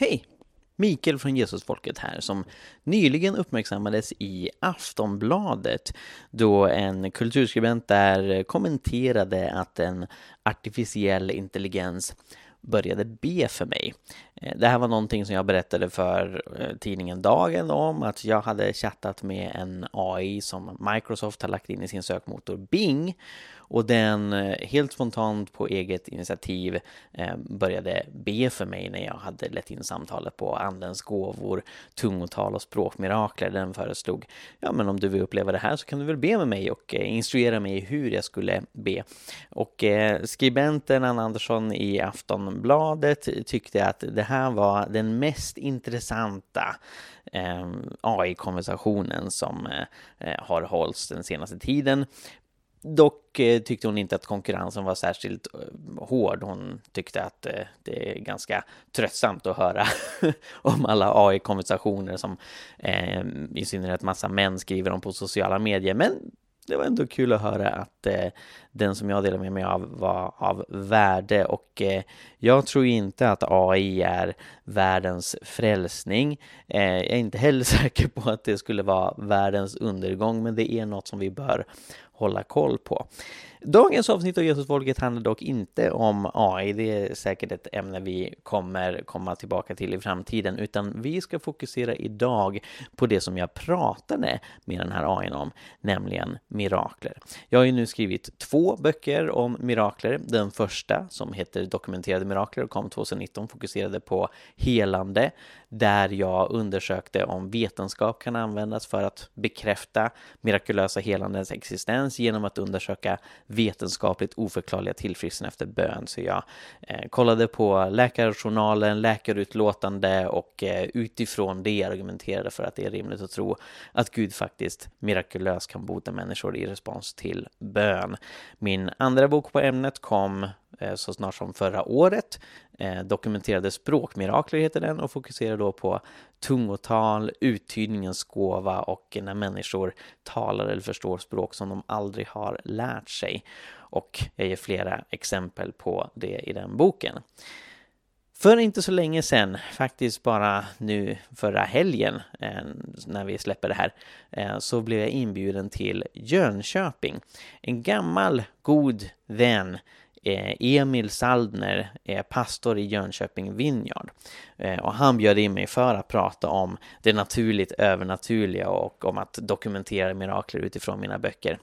Hej! Mikael från Jesusfolket här som nyligen uppmärksammades i Aftonbladet då en kulturskribent där kommenterade att en artificiell intelligens började be för mig. Eh, det här var någonting som jag berättade för eh, tidningen Dagen om att jag hade chattat med en AI som Microsoft har lagt in i sin sökmotor Bing och den eh, helt spontant på eget initiativ eh, började be för mig när jag hade lett in samtalet på Andens gåvor, tungotal och språkmirakler. Den föreslog, ja men om du vill uppleva det här så kan du väl be med mig och eh, instruera mig hur jag skulle be. Och skribenten Anna Andersson i Aftonbladet tyckte att det här var den mest intressanta AI-konversationen som har hållits den senaste tiden. Dock eh, tyckte hon inte att konkurrensen var särskilt eh, hård. Hon tyckte att eh, det är ganska tröttsamt att höra om alla AI-konversationer som eh, i synnerhet massa män skriver om på sociala medier. Men det var ändå kul att höra att eh, den som jag delade med mig av var av värde och eh, jag tror inte att AI är världens frälsning. Eh, jag är inte heller säker på att det skulle vara världens undergång, men det är något som vi bör hålla koll på. Dagens avsnitt av Jesusfolket handlar dock inte om AI. Det är säkert ett ämne vi kommer komma tillbaka till i framtiden, utan vi ska fokusera idag på det som jag pratade med den här AI om, nämligen mirakler. Jag har ju nu skrivit två Två böcker om mirakler. Den första, som heter Dokumenterade mirakler och kom 2019, fokuserade på helande, där jag undersökte om vetenskap kan användas för att bekräfta mirakulösa helandens existens genom att undersöka vetenskapligt oförklarliga tillfrisknande efter bön. Så jag eh, kollade på läkarjournalen, läkarutlåtande och eh, utifrån det argumenterade för att det är rimligt att tro att Gud faktiskt mirakulöst kan bota människor i respons till bön. Min andra bok på ämnet kom Eh, så snart som förra året. Eh, dokumenterade språkmirakler heter den och fokuserar då på tungotal, uttydningens gåva och när människor talar eller förstår språk som de aldrig har lärt sig. Och jag ger flera exempel på det i den boken. För inte så länge sedan, faktiskt bara nu förra helgen eh, när vi släpper det här, så blev jag inbjuden till Jönköping. En gammal god vän Eh, Emil Saldner är pastor i Jönköping Vineyard eh, och han bjöd in mig för att prata om det naturligt övernaturliga och om att dokumentera mirakler utifrån mina böcker.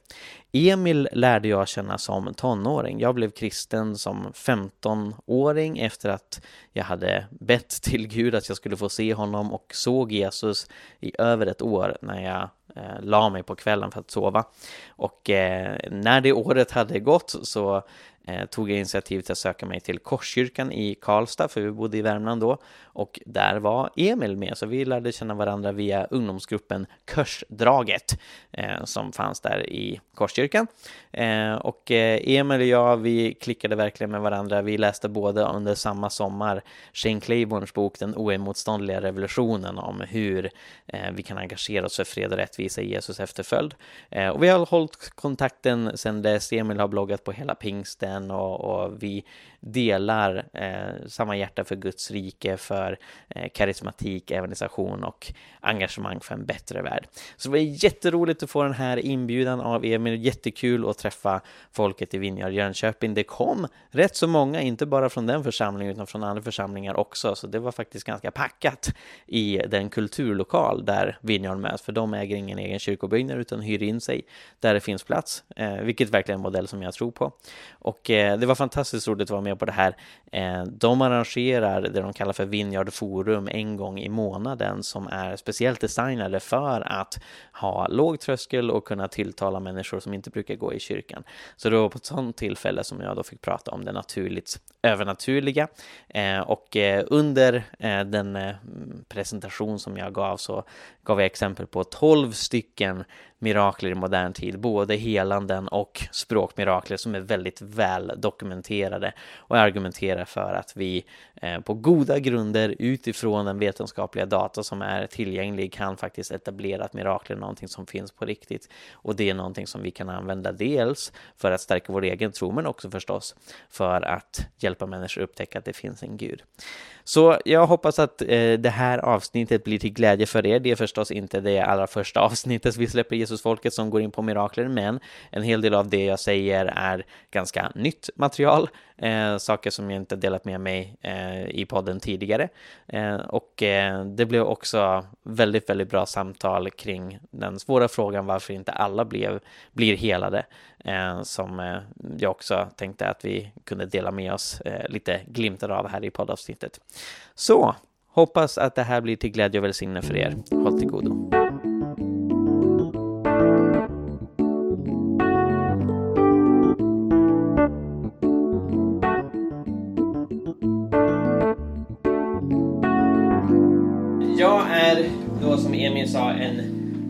Emil lärde jag känna som tonåring. Jag blev kristen som 15-åring efter att jag hade bett till Gud att jag skulle få se honom och såg Jesus i över ett år när jag eh, la mig på kvällen för att sova. Och eh, när det året hade gått så Eh, tog jag initiativ till att söka mig till Korskyrkan i Karlstad, för vi bodde i Värmland då. Och där var Emil med, så vi lärde känna varandra via ungdomsgruppen Körsdraget eh, som fanns där i Korskyrkan. Eh, och eh, Emil och jag, vi klickade verkligen med varandra. Vi läste båda under samma sommar Shane Claiborns bok Den oemotståndliga revolutionen om hur eh, vi kan engagera oss för fred och rättvisa i Jesus efterföljd. Eh, och vi har hållit kontakten sedan dess. Emil har bloggat på hela pingsten och, och vi delar eh, samma hjärta för Guds rike, för eh, karismatik, evangelisation och engagemang för en bättre värld. Så det var jätteroligt att få den här inbjudan av Emil, jättekul att träffa folket i Vinjar Jönköping. Det kom rätt så många, inte bara från den församlingen utan från andra församlingar också, så det var faktiskt ganska packat i den kulturlokal där Vinjar möts, för de äger ingen egen kyrkobyggnad utan hyr in sig där det finns plats, eh, vilket verkligen är en modell som jag tror på. Och eh, det var fantastiskt roligt att vara med med på det här. Eh, de arrangerar det de kallar för Vineyard Forum en gång i månaden som är speciellt designade för att ha låg tröskel och kunna tilltala människor som inte brukar gå i kyrkan. Så det var på ett sådant tillfälle som jag då fick prata om det naturligt övernaturliga eh, och eh, under den presentation som jag gav så gav jag exempel på 12 stycken mirakler i modern tid, både helanden och språkmirakler som är väldigt väl dokumenterade och argumenterar för att vi eh, på goda grunder utifrån den vetenskapliga data som är tillgänglig kan faktiskt etablera att mirakler är någonting som finns på riktigt och det är någonting som vi kan använda dels för att stärka vår egen tro men också förstås för att hjälpa människor upptäcka att det finns en gud. Så jag hoppas att eh, det här avsnittet blir till glädje för er. Det är förstås inte det allra första avsnittet vi släpper Jesusfolket som går in på mirakler, men en hel del av det jag säger är ganska nytt material, eh, saker som jag inte delat med mig eh, i podden tidigare. Eh, och eh, det blev också väldigt, väldigt bra samtal kring den svåra frågan varför inte alla blev, blir helade, Eh, som eh, jag också tänkte att vi kunde dela med oss eh, lite glimtar av här i poddavsnittet. Så hoppas att det här blir till glädje och välsignelse för er. Håll till godo. Jag är då som Emil sa en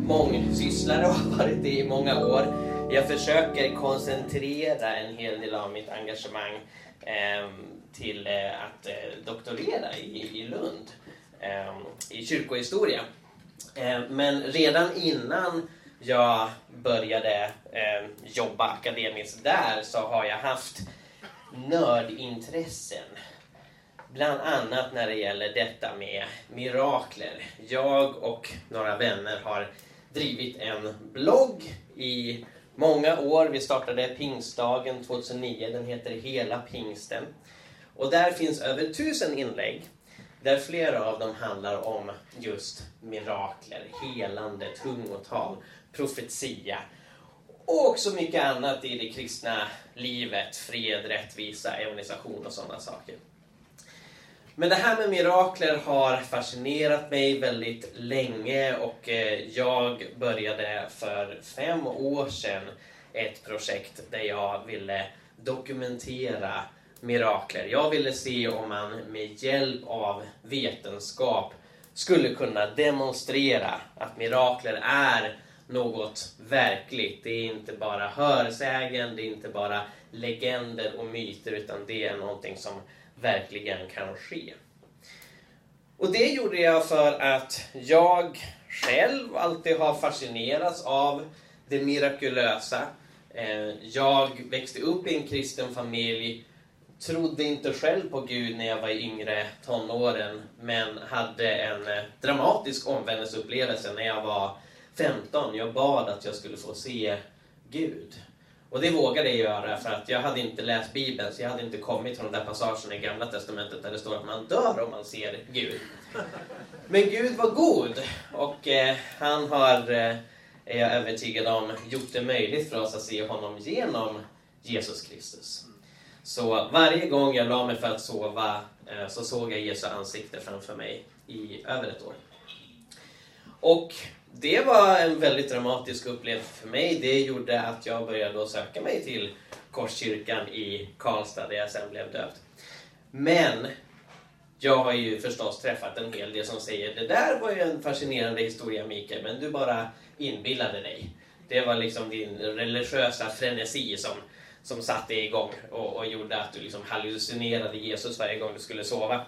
mångsysslare och har varit det i många år. Jag försöker koncentrera en hel del av mitt engagemang eh, till eh, att eh, doktorera i, i Lund eh, i kyrkohistoria. Eh, men redan innan jag började eh, jobba akademiskt där så har jag haft nördintressen Bland annat när det gäller detta med mirakler. Jag och några vänner har drivit en blogg i många år. Vi startade pingstdagen 2009. Den heter Hela pingsten. Och där finns över tusen inlägg där flera av dem handlar om just mirakler, helande, tungotal, profetia och också mycket annat i det kristna livet, fred, rättvisa, evangelisation och sådana saker. Men det här med mirakler har fascinerat mig väldigt länge och eh, jag började för fem år sedan ett projekt där jag ville dokumentera mirakler. Jag ville se om man med hjälp av vetenskap skulle kunna demonstrera att mirakler är något verkligt. Det är inte bara hörsägen, det är inte bara legender och myter utan det är någonting som verkligen kan ske. Och det gjorde jag för att jag själv alltid har fascinerats av det mirakulösa. Eh, jag växte upp i en kristen familj, trodde inte själv på Gud när jag var i yngre tonåren, men hade en eh, dramatisk omvändelseupplevelse när jag var 15. Jag bad att jag skulle få se Gud. Och det vågade jag göra för att jag hade inte läst Bibeln, så jag hade inte kommit från den där passagen i Gamla Testamentet där det står att man dör om man ser Gud. Men Gud var god och eh, han har, eh, är jag övertygad om, gjort det möjligt för oss att se honom genom Jesus Kristus. Så varje gång jag la mig för att sova eh, så såg jag Jesu ansikte framför mig i över ett år. Och det var en väldigt dramatisk upplevelse för mig. Det gjorde att jag började söka mig till Korskyrkan i Karlstad där jag sen blev döpt. Men jag har ju förstås träffat en hel del som säger det där var ju en fascinerande historia Mikael, men du bara inbillade dig. Det var liksom din religiösa frenesi som, som satte igång och, och gjorde att du liksom hallucinerade Jesus varje gång du skulle sova.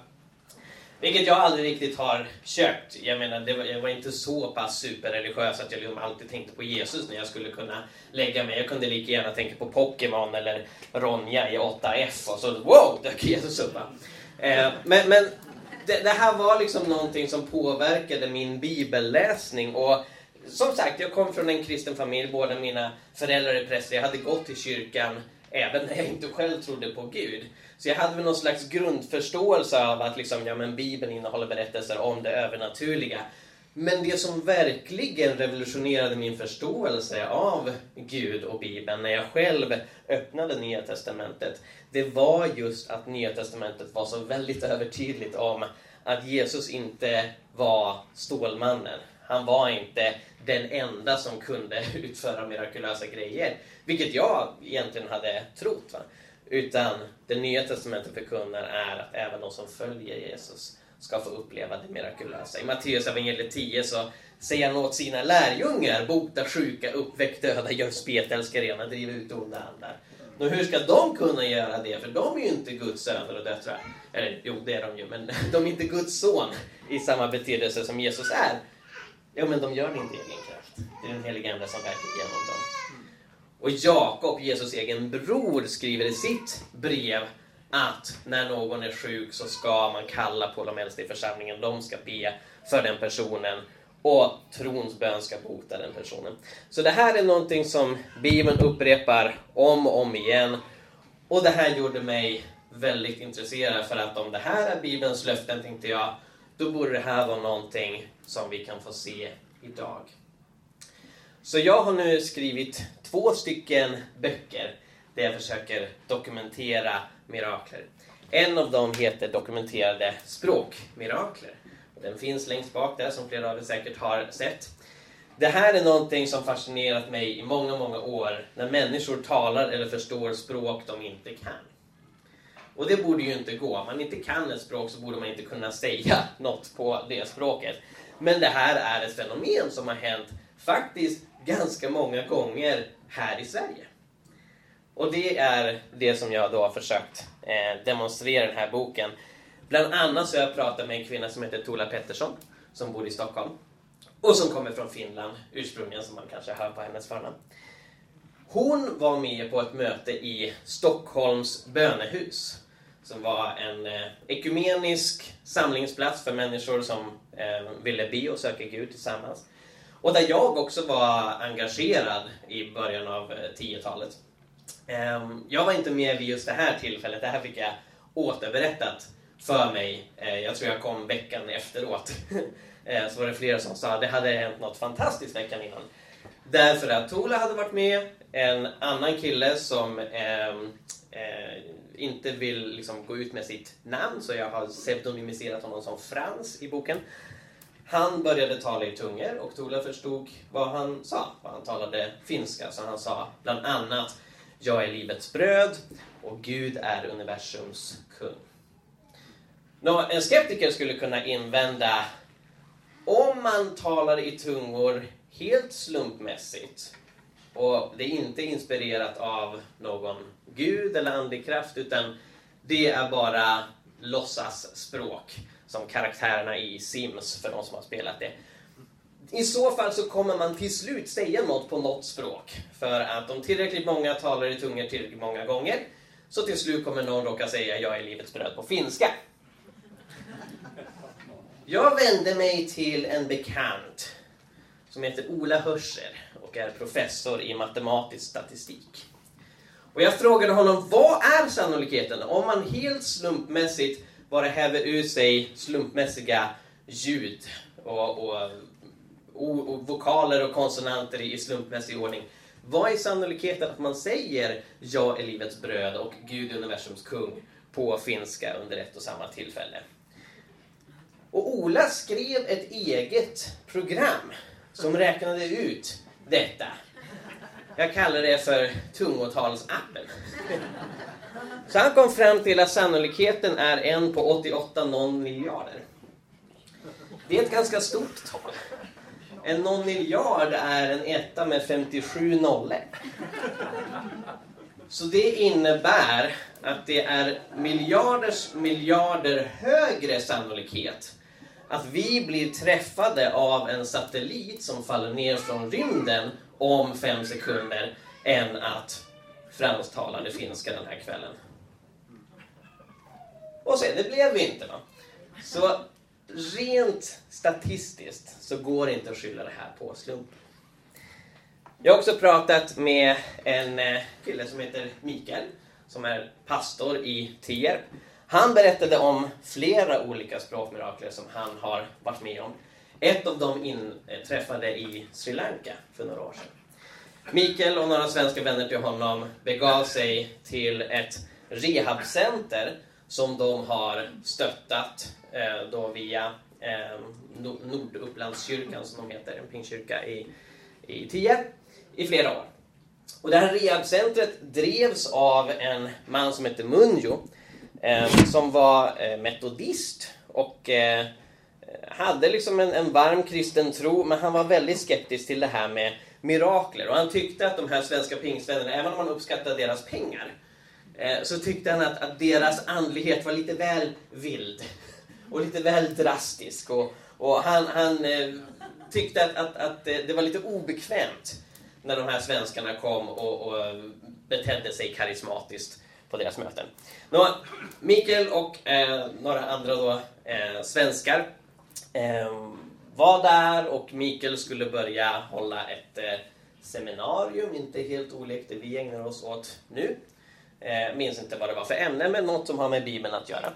Vilket jag aldrig riktigt har köpt. Jag menar, det var, jag var inte så pass superreligiös att jag liksom alltid tänkte på Jesus när jag skulle kunna lägga mig. Jag kunde lika gärna tänka på Pokémon eller Ronja i 8F och så wow, dök Jesus upp. Eh, men men det, det, här var liksom någonting som påverkade min bibelläsning. Och som sagt, jag kom från en kristen familj. Båda mina föräldrar är präster. Jag hade gått i kyrkan även när jag inte själv trodde på Gud. Så jag hade väl någon slags grundförståelse av att liksom, ja, men Bibeln innehåller berättelser om det övernaturliga. Men det som verkligen revolutionerade min förståelse av Gud och Bibeln när jag själv öppnade Nya Testamentet, det var just att Nya Testamentet var så väldigt övertydligt om att Jesus inte var Stålmannen. Han var inte den enda som kunde utföra mirakulösa grejer, vilket jag egentligen hade trott. Va? Utan det nya testamentet förkunnar är att även de som följer Jesus ska få uppleva det mirakulösa. I Matteus evangeliet 10 så säger han åt sina lärjungar, bota sjuka, uppväck döda, gör spetälska rena, driv ut onda andar. Och hur ska de kunna göra det? För de är ju inte Guds söner och döttrar. Eller jo, det är de ju, men de är inte Guds son i samma betydelse som Jesus är. Jo, men de gör det inte i egen kraft. Det är den helige Ande som verkar genom dem. Och Jakob, Jesus egen bror, skriver i sitt brev att när någon är sjuk så ska man kalla på de äldste i församlingen. De ska be för den personen och trons bön ska bota den personen. Så det här är någonting som Bibeln upprepar om och om igen. Och det här gjorde mig väldigt intresserad för att om det här är Bibelns löften tänkte jag, då borde det här vara någonting som vi kan få se idag. Så jag har nu skrivit två stycken böcker där jag försöker dokumentera mirakler. En av dem heter Dokumenterade språkmirakler. Den finns längst bak där som flera av er säkert har sett. Det här är någonting som fascinerat mig i många, många år. När människor talar eller förstår språk de inte kan. Och det borde ju inte gå. Om man inte kan ett språk så borde man inte kunna säga något på det språket. Men det här är ett fenomen som har hänt faktiskt ganska många gånger här i Sverige. Och det är det som jag då har försökt eh, demonstrera i den här boken. Bland annat så har jag pratat med en kvinna som heter Tola Pettersson, som bor i Stockholm. Och som kommer från Finland ursprungligen, som man kanske hör på hennes förnamn. Hon var med på ett möte i Stockholms bönehus. Som var en eh, ekumenisk samlingsplats för människor som eh, ville be och söka Gud tillsammans. Och där jag också var engagerad i början av eh, 10-talet. Ehm, jag var inte med vid just det här tillfället, det här fick jag återberättat för mig. Eh, jag tror jag kom veckan efteråt. Eh, så var det flera som sa att det hade hänt något fantastiskt veckan innan. Därför att Tola hade varit med, en annan kille som eh, eh, inte vill liksom, gå ut med sitt namn, så jag har pseudonymiserat honom som Frans i boken. Han började tala i tungor och Tola förstod vad han sa. Han talade finska, så han sa bland annat Jag är livets bröd och Gud är universums kung. Nå, en skeptiker skulle kunna invända om man talar i tungor helt slumpmässigt och det är inte inspirerat av någon gud eller andlig kraft utan det är bara låtsasspråk som karaktärerna i Sims för de som har spelat det. I så fall så kommer man till slut säga något på något språk. För att om tillräckligt många talar i tungor tillräckligt många gånger så till slut kommer någon råka säga jag är livets bröd på finska. Jag vände mig till en bekant som heter Ola Hörser och är professor i matematisk statistik. Och jag frågade honom, vad är sannolikheten om man helt slumpmässigt bara häver ur sig slumpmässiga ljud och, och, och, och vokaler och konsonanter i slumpmässig ordning. Vad är sannolikheten att man säger Jag är livets bröd och Gud är universums kung på finska under ett och samma tillfälle? Och Ola skrev ett eget program som räknade ut detta. Jag kallar det för tungotalsappen. Så han kom fram till att sannolikheten är en på 88 non miljarder. Det är ett ganska stort tal. En non miljard är en etta med 57 nollor. Så det innebär att det är miljarders miljarder högre sannolikhet att vi blir träffade av en satellit som faller ner från rymden om fem sekunder än att fransktalande finska den här kvällen. Och sen, det blev vi inte. Va? Så rent statistiskt så går det inte att skylla det här på slumpen. Jag har också pratat med en eh, kille som heter Mikael, som är pastor i Tierp. Han berättade om flera olika språkmirakler som han har varit med om. Ett av dem inträffade i Sri Lanka för några år sedan. Mikael och några svenska vänner till honom begav sig till ett rehabcenter som de har stöttat eh, då via eh, Nordupplandskyrkan som de heter, en pingkyrka i, i Tierp, i flera år. Och det här rehabcentret drevs av en man som hette Munjo eh, som var eh, metodist och eh, hade liksom en, en varm kristen tro, men han var väldigt skeptisk till det här med mirakler. Och han tyckte att de här svenska pingstvännerna, även om man uppskattade deras pengar, eh, så tyckte han att, att deras andlighet var lite väl vild och lite väl drastisk. Och, och han, han eh, tyckte att, att, att det var lite obekvämt när de här svenskarna kom och, och betedde sig karismatiskt på deras möten. Nå, Mikael och eh, några andra då, eh, svenskar eh, var där och Mikael skulle börja hålla ett eh, seminarium, inte helt olikt det vi ägnar oss åt nu. Eh, minns inte vad det var för ämne, men något som har med Bibeln att göra.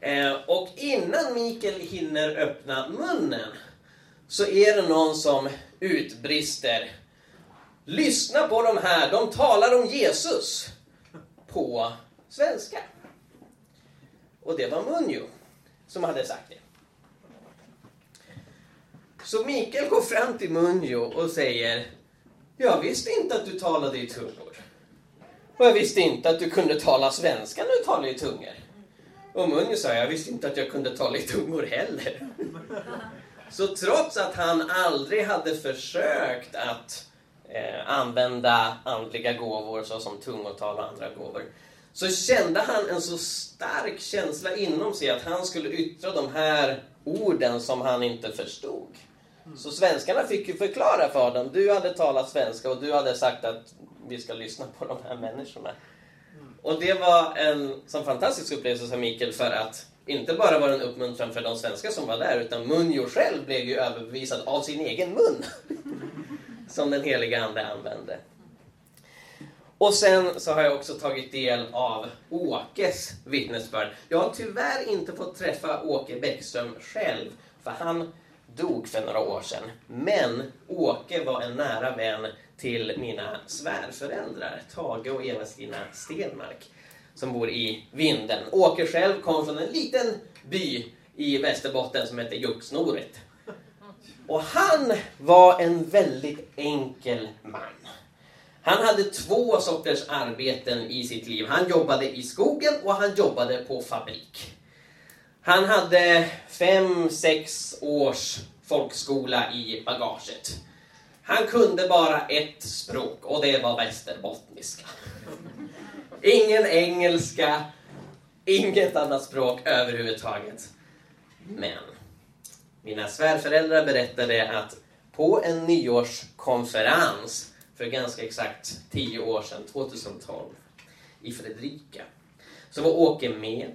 Eh, och innan Mikael hinner öppna munnen så är det någon som utbrister Lyssna på de här, de talar om Jesus på svenska. Och det var Munjo som hade sagt det. Så Mikael går fram till Munjo och säger Jag visste inte att du talade i tungor. Och jag visste inte att du kunde tala svenska när du talade i tungor. Och Munjo sa jag visste inte att jag kunde tala i tungor heller. Så trots att han aldrig hade försökt att eh, använda andliga gåvor såsom tungotal och andra gåvor så kände han en så stark känsla inom sig att han skulle yttra de här orden som han inte förstod. Så svenskarna fick ju förklara för honom. Du hade talat svenska och du hade sagt att vi ska lyssna på de här människorna. Och det var en sån fantastisk upplevelse för Mikael för att inte bara var det en uppmuntran för de svenskar som var där utan Munjo själv blev ju överbevisad av sin egen mun. som den heliga Ande använde. Och sen så har jag också tagit del av Åkes vittnesbörd. Jag har tyvärr inte fått träffa Åke Bäckström själv, för han dog för några år sedan. Men Åke var en nära vän till mina svärföräldrar, Tage och Eva-Stina Stenmark, som bor i Vinden. Åke själv kom från en liten by i Västerbotten som heter Juxnoret. Och han var en väldigt enkel man. Han hade två sorters arbeten i sitt liv. Han jobbade i skogen och han jobbade på fabrik. Han hade fem, sex års folkskola i bagaget. Han kunde bara ett språk och det var västerbottniska. Ingen engelska, inget annat språk överhuvudtaget. Men mina svärföräldrar berättade att på en nyårskonferens för ganska exakt tio år sedan, 2012, i Fredrika, så var Åke med.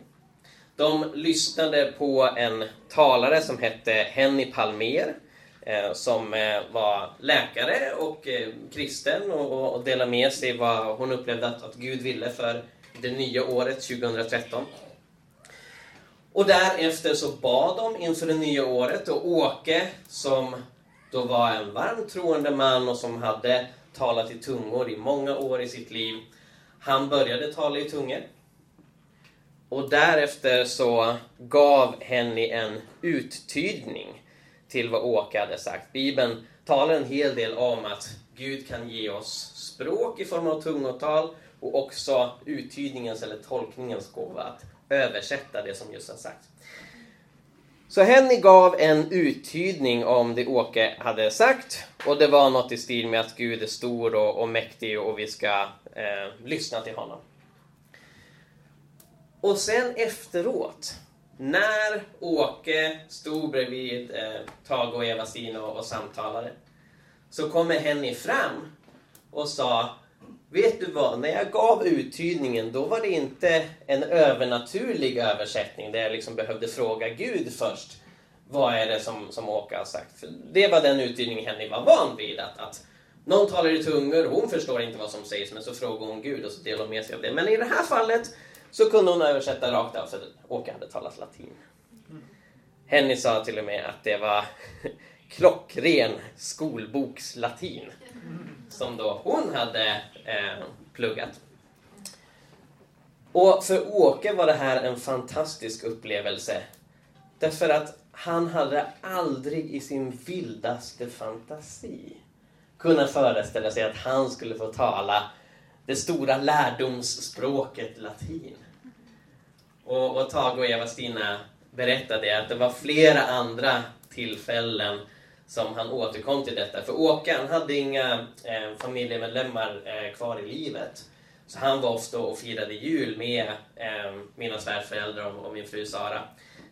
De lyssnade på en talare som hette Henny Palmer eh, som eh, var läkare och eh, kristen och delade med sig vad hon upplevde att Gud ville för det nya året 2013. Och därefter så bad de inför det nya året och Åke, som då var en varmt troende man och som hade talat i tungor i många år i sitt liv, han började tala i tungor. Och därefter så gav Henny en uttydning till vad Åke hade sagt. Bibeln talar en hel del om att Gud kan ge oss språk i form av tungotal och också uttydningens eller tolkningens gåva att översätta det som just har sagts. Så Henny gav en uttydning om det Åke hade sagt och det var något i stil med att Gud är stor och, och mäktig och vi ska eh, lyssna till honom. Och sen efteråt, när Åke stod bredvid eh, Tage och Eva-Stina och, och samtalade, så kommer Henny fram och sa Vet du vad, när jag gav uttydningen då var det inte en övernaturlig översättning där jag liksom behövde fråga Gud först. Vad är det som, som Åke har sagt? För det var den uttydningen Henny var van vid. Att, att någon talar i tungor, och hon förstår inte vad som sägs, men så frågar hon Gud och så delar hon med sig av det. Men i det här fallet så kunde hon översätta rakt av, för Åke hade talat latin. Henny sa till och med att det var klockren skolbokslatin som då hon hade eh, pluggat. Och för Åke var det här en fantastisk upplevelse. Därför att han hade aldrig i sin vildaste fantasi kunnat föreställa sig att han skulle få tala det stora lärdomsspråket latin. Och, och Tage och Eva-Stina berättade att det var flera andra tillfällen som han återkom till detta. För Åke han hade inga eh, familjemedlemmar eh, kvar i livet. Så han var ofta och firade jul med eh, mina svärföräldrar och, och min fru Sara.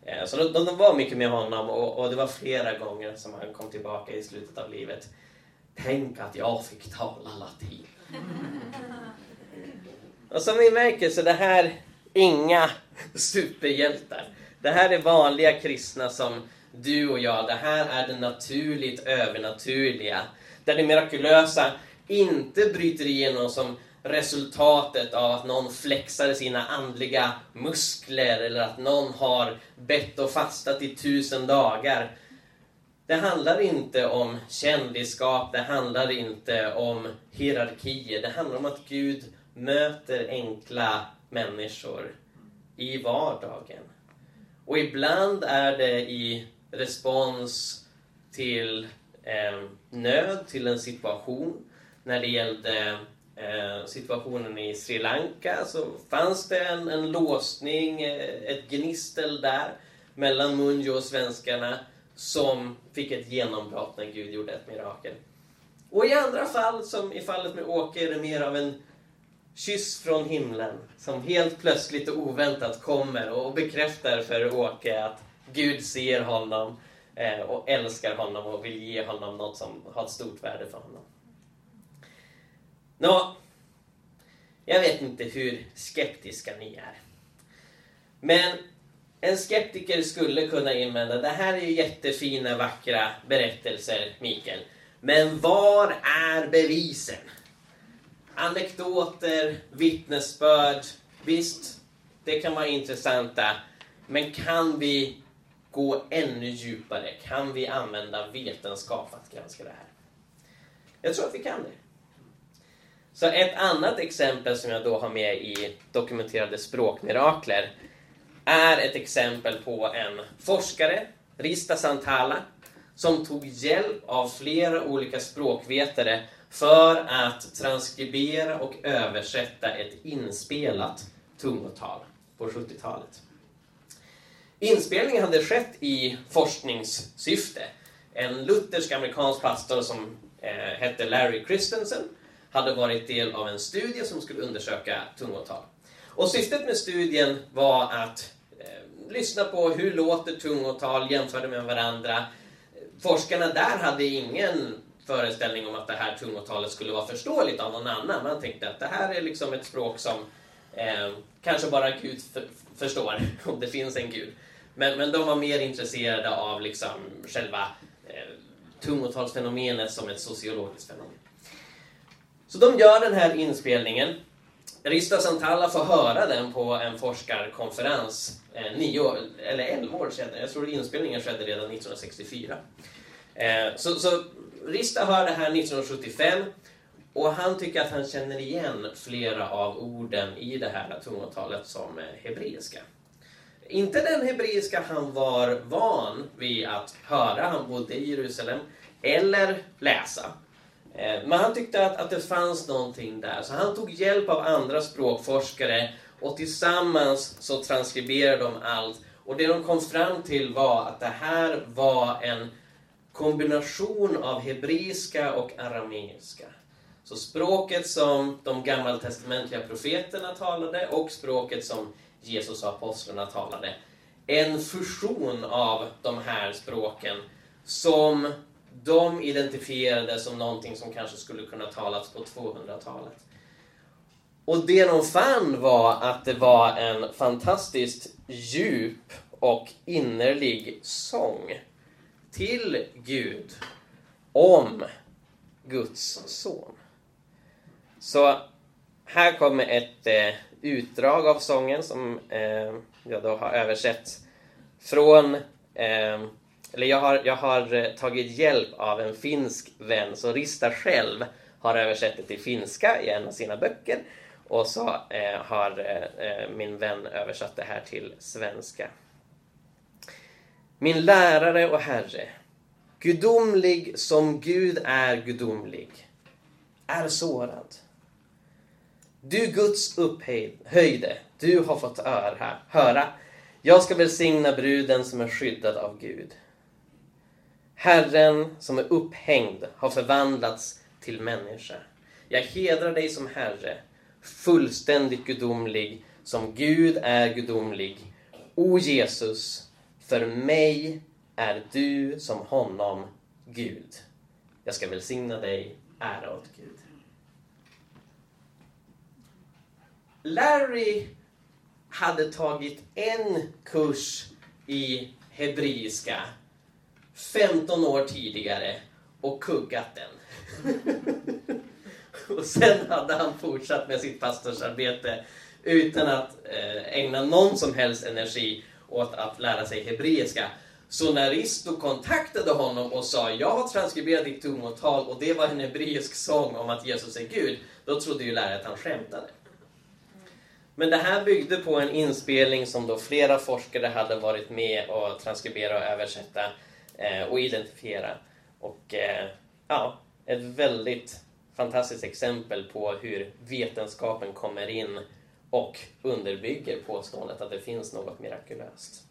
Eh, så de, de, var mycket med honom och, och, det var flera gånger som han kom tillbaka i slutet av livet. Tänk att jag fick tala latin. och som ni märker så det här inga superhjältar. Det här är vanliga kristna som du och jag. Det här är det naturligt övernaturliga. Där det mirakulösa inte bryter igenom som resultatet av att någon flexar sina andliga muskler eller att någon har bett och fastat i tusen dagar. Det handlar inte om kändisskap, det handlar inte om hierarkier. Det handlar om att Gud möter enkla människor i vardagen. Och ibland är det i respons till eh, nöd, till en situation. När det gällde eh, situationen i Sri Lanka så fanns det en, en låsning, eh, ett gnistel där mellan Munjo och svenskarna som fick ett genombrott när Gud gjorde ett mirakel. Och i andra fall, som i fallet med Åke, är det mer av en kyss från himlen som helt plötsligt och oväntat kommer och bekräftar för Åke att Gud ser honom eh, och älskar honom och vill ge honom något som har ett stort värde för honom. Nå, jag vet inte hur skeptiska ni är. Men en skeptiker skulle kunna invända, det här är ju jättefina, vackra berättelser, Mikael. Men var är bevisen? Anekdoter, vittnesbörd, visst, det kan vara intressanta. Men kan vi gå ännu djupare? Kan vi använda vetenskap för att granska det här? Jag tror att vi kan det. Så ett annat exempel som jag då har med i dokumenterade språkmirakler är ett exempel på en forskare, Rista Santala, som tog hjälp av flera olika språkvetare för att transkribera och översätta ett inspelat tungotal på 70-talet. Inspelningen hade skett i forskningssyfte. En luthersk amerikansk pastor som eh, hette Larry Christensen hade varit del av en studie som skulle undersöka tungotal. Och syftet med studien var att lyssna på hur låter tungotal jämförde med varandra. Forskarna där hade ingen föreställning om att det här tungotalet skulle vara förståeligt av någon annan. Man tänkte att det här är liksom ett språk som eh, kanske bara Gud förstår, om det finns en Gud. Men, men de var mer intresserade av liksom själva eh, tungotalsfenomenet som ett sociologiskt fenomen. Så de gör den här inspelningen. Rista Santalla får höra den på en forskarkonferens eh, nio, eller elva år sedan. Jag tror inspelningen skedde redan 1964. Eh, så, så Rista hör det här 1975 och han tycker att han känner igen flera av orden i det här tungotalet som eh, hebreiska. Inte den hebreiska han var van vid att höra, han bodde i Jerusalem, eller läsa. Eh, men han tyckte att, att det fanns någonting där, så han tog hjälp av andra språkforskare och tillsammans så transkriberade de allt. Och det de kom fram till var att det här var en kombination av hebreiska och arameiska. Så språket som de gammaltestamentliga profeterna talade och språket som Jesus och apostlarna talade. En fusion av de här språken som de identifierade som någonting som kanske skulle kunna talas på 200-talet. Och det de fann var att det var en fantastiskt djup och innerlig sång till Gud om Guds son. Så här kommer ett eh, utdrag av sången som eh, jag då har översatt från eh, eller jag har, jag har eh, tagit hjälp av en finsk vän, så Rista själv har översatt det till finska i en av sina böcker och så eh, har eh, eh, min vän översatt det här till svenska. Min lärare och Herre, gudomlig som Gud är gudomlig, är sårad. Du Guds upphöjde, du har fått öra, höra Jag ska välsigna bruden som är skyddad av Gud. Herren som är upphängd har förvandlats till människa. Jag hedrar dig som Herre, fullständigt gudomlig, som Gud är gudomlig. O Jesus, för mig är du som honom Gud. Jag ska välsigna dig, ära åt Gud. Larry hade tagit en kurs i hebreiska 15 år tidigare och kuggat den. och sen hade han fortsatt med sitt pastorsarbete utan att eh, ägna någon som helst energi åt att lära sig hebreiska. Så när Risto kontaktade honom och sa jag har transkriberat ditt tungotal och det var en hebreisk sång om att Jesus är Gud, då trodde ju läraren att han skämtade. Men det här byggde på en inspelning som då flera forskare hade varit med och transkriberat och översätta Eh, och identifiera. Och eh, ja, ett väldigt fantastiskt exempel på hur vetenskapen kommer in och underbygger påståendet att det finns något mirakulöst.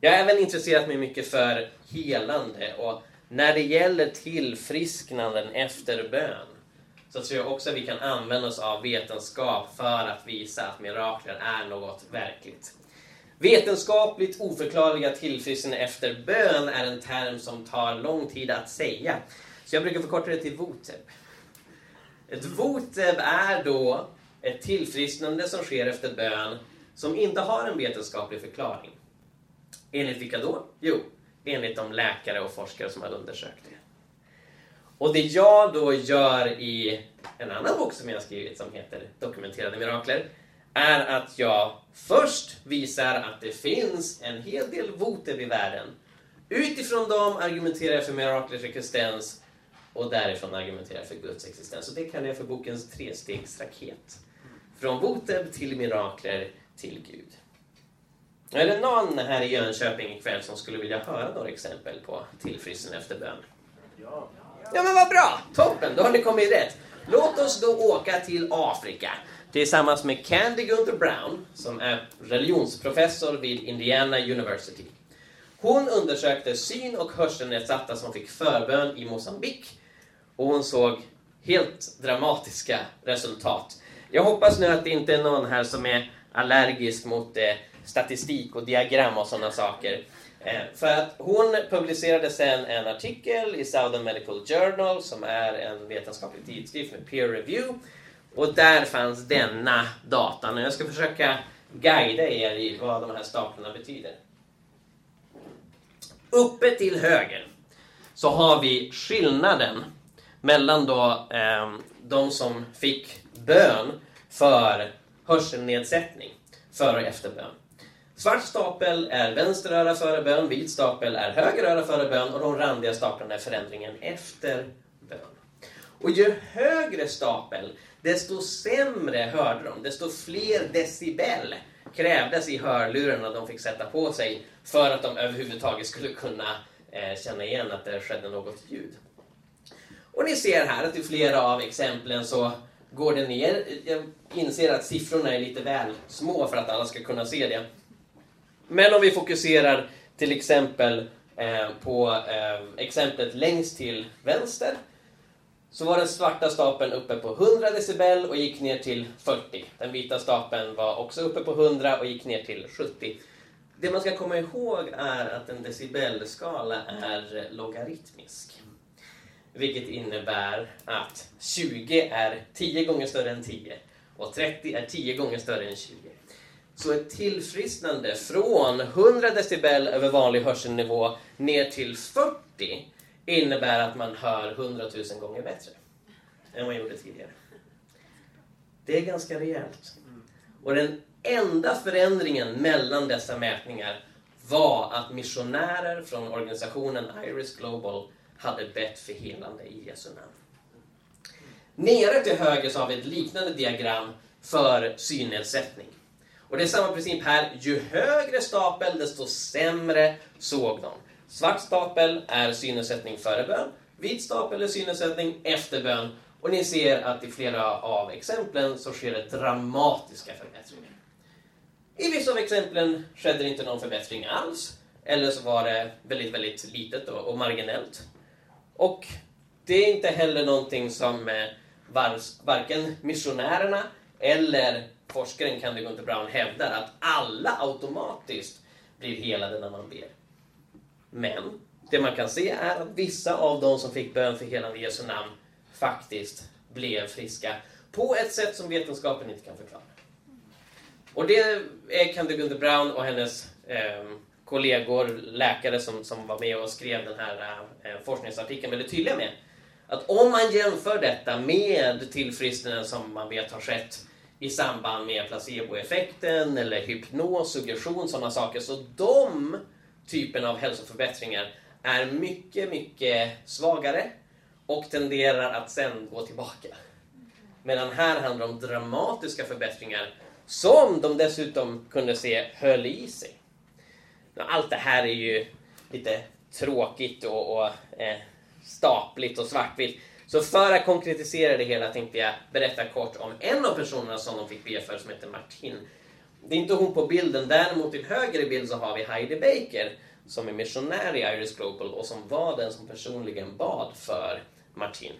Jag har även intresserat mig mycket för helande och när det gäller tillfrisknanden efter bön så tror jag också att vi kan använda oss av vetenskap för att visa att mirakler är något verkligt. Vetenskapligt oförklarliga tillfrisknande efter bön är en term som tar lång tid att säga. Så jag brukar förkorta det till VOTEB. Ett VOTEB är då ett tillfrisknande som sker efter bön som inte har en vetenskaplig förklaring. Enligt vilka då? Jo, enligt de läkare och forskare som har undersökt det. Och det jag då gör i en annan bok som jag har skrivit som heter Dokumenterade mirakler är att jag först visar att det finns en hel del votev i världen. Utifrån dem argumenterar jag för miraklers existens och därifrån argumenterar jag för Guds existens. Och det kallar jag för bokens trestegsraket. Från voteb till mirakler till Gud. Är det någon här i Jönköping ikväll som skulle vilja höra några exempel på tillfrisknande efter bön? Ja. Ja men vad bra! Toppen, då har ni kommit rätt. Låt oss då åka till Afrika tillsammans med Candy Gunther Brown som är religionsprofessor vid Indiana University. Hon undersökte syn och hörselnedsatta som fick förbön i Mosambik och hon såg helt dramatiska resultat. Jag hoppas nu att det inte är någon här som är allergisk mot eh, statistik och diagram och sådana saker. Eh, för att hon publicerade sen en artikel i Southern Medical Journal som är en vetenskaplig tidskrift med peer review. Och där fanns denna datan. Och jag ska försöka guida er i vad de här staplarna betyder. Uppe till höger så har vi skillnaden mellan då eh, de som fick bön för hörselnedsättning före och efter bön. Svart stapel är vänster öra före bön, vit stapel är höger öra före bön och de randiga staplarna är förändringen efter bön. Och ju högre stapel, desto sämre hörde de, desto fler decibel krävdes i hörlurarna de fick sätta på sig för att de överhuvudtaget skulle kunna eh, känna igen att det skedde något ljud. Och ni ser här att i flera av exemplen så går det ner. Jag inser att siffrorna är lite väl små för att alla ska kunna se det. Men om vi fokuserar till exempel eh, på eh, exemplet längst till vänster så var den svarta stapeln uppe på 100 decibel och gick ner till 40. Den vita stapeln var också uppe på 100 och gick ner till 70. Det man ska komma ihåg är att en decibelskala är logaritmisk. Vilket innebär att 20 är 10 gånger större än 10 och 30 är 10 gånger större än 20. Så ett tillfrisknande från 100 decibel över vanlig hörselnivå ner till 40 innebär att man hör 100 000 gånger bättre än man gjorde tidigare. Det är ganska rejält. Och den enda förändringen mellan dessa mätningar var att missionärer från organisationen Iris Global hade bett för helande i Jesu namn. Nere till höger så har vi ett liknande diagram för synnedsättning. Och det är samma princip här. Ju högre stapel, desto sämre såg de. Svart stapel är synnedsättning före bön. Vit stapel är synnedsättning efter bön. Och ni ser att i flera av exemplen så sker det dramatiska förbättringar. I vissa av exemplen skedde det inte någon förbättring alls. Eller så var det väldigt, väldigt litet och, och marginellt. Och det är inte heller någonting som eh, var, varken missionärerna eller forskaren Candy Gunther Brown hävdar att alla automatiskt blir helade när man ber. Men det man kan se är att vissa av de som fick bön för helande i Jesu namn faktiskt blev friska på ett sätt som vetenskapen inte kan förklara. Och det är Candy Gunther Brown och hennes eh, kollegor, läkare som, som var med och skrev den här eh, forskningsartikeln väldigt tydliga med. Att om man jämför detta med tillfrisknanden som man vet har skett i samband med placeboeffekten eller hypnos, suggestion, sådana saker. Så de typen av hälsoförbättringar är mycket, mycket svagare och tenderar att sen gå tillbaka. Medan här handlar det om dramatiska förbättringar som de dessutom kunde se höll i sig. Allt det här är ju lite tråkigt och, och eh, stapligt och svartvitt. Så för att konkretisera det hela tänkte jag berätta kort om en av personerna som de fick be för som heter Martin. Det är inte hon på bilden, däremot till höger i bild så har vi Heidi Baker som är missionär i Iris Global och som var den som personligen bad för Martin.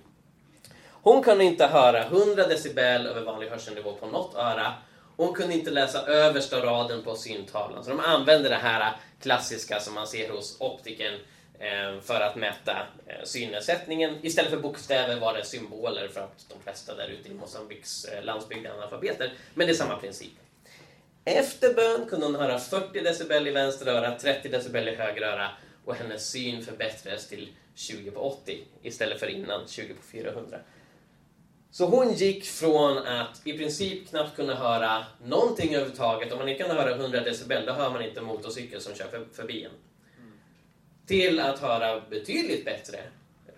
Hon kunde inte höra 100 decibel över vanlig hörselnivå på något öra. Hon kunde inte läsa översta raden på syntavlan. Så de använde det här klassiska som man ser hos optiken eh, för att mäta eh, synnedsättningen. Istället för bokstäver var det symboler för att de flesta där ute i Mosambiks eh, landsbygd är analfabeter. Men det är samma princip. Efter bön kunde hon höra 40 decibel i vänster öra, 30 decibel i höger öra och hennes syn förbättrades till 20 på 80 istället för innan 20 på 400. Så hon gick från att i princip knappt kunna höra någonting överhuvudtaget. Om man inte kan höra 100 decibel, då hör man inte motorcykel som kör förbi en till att höra betydligt bättre,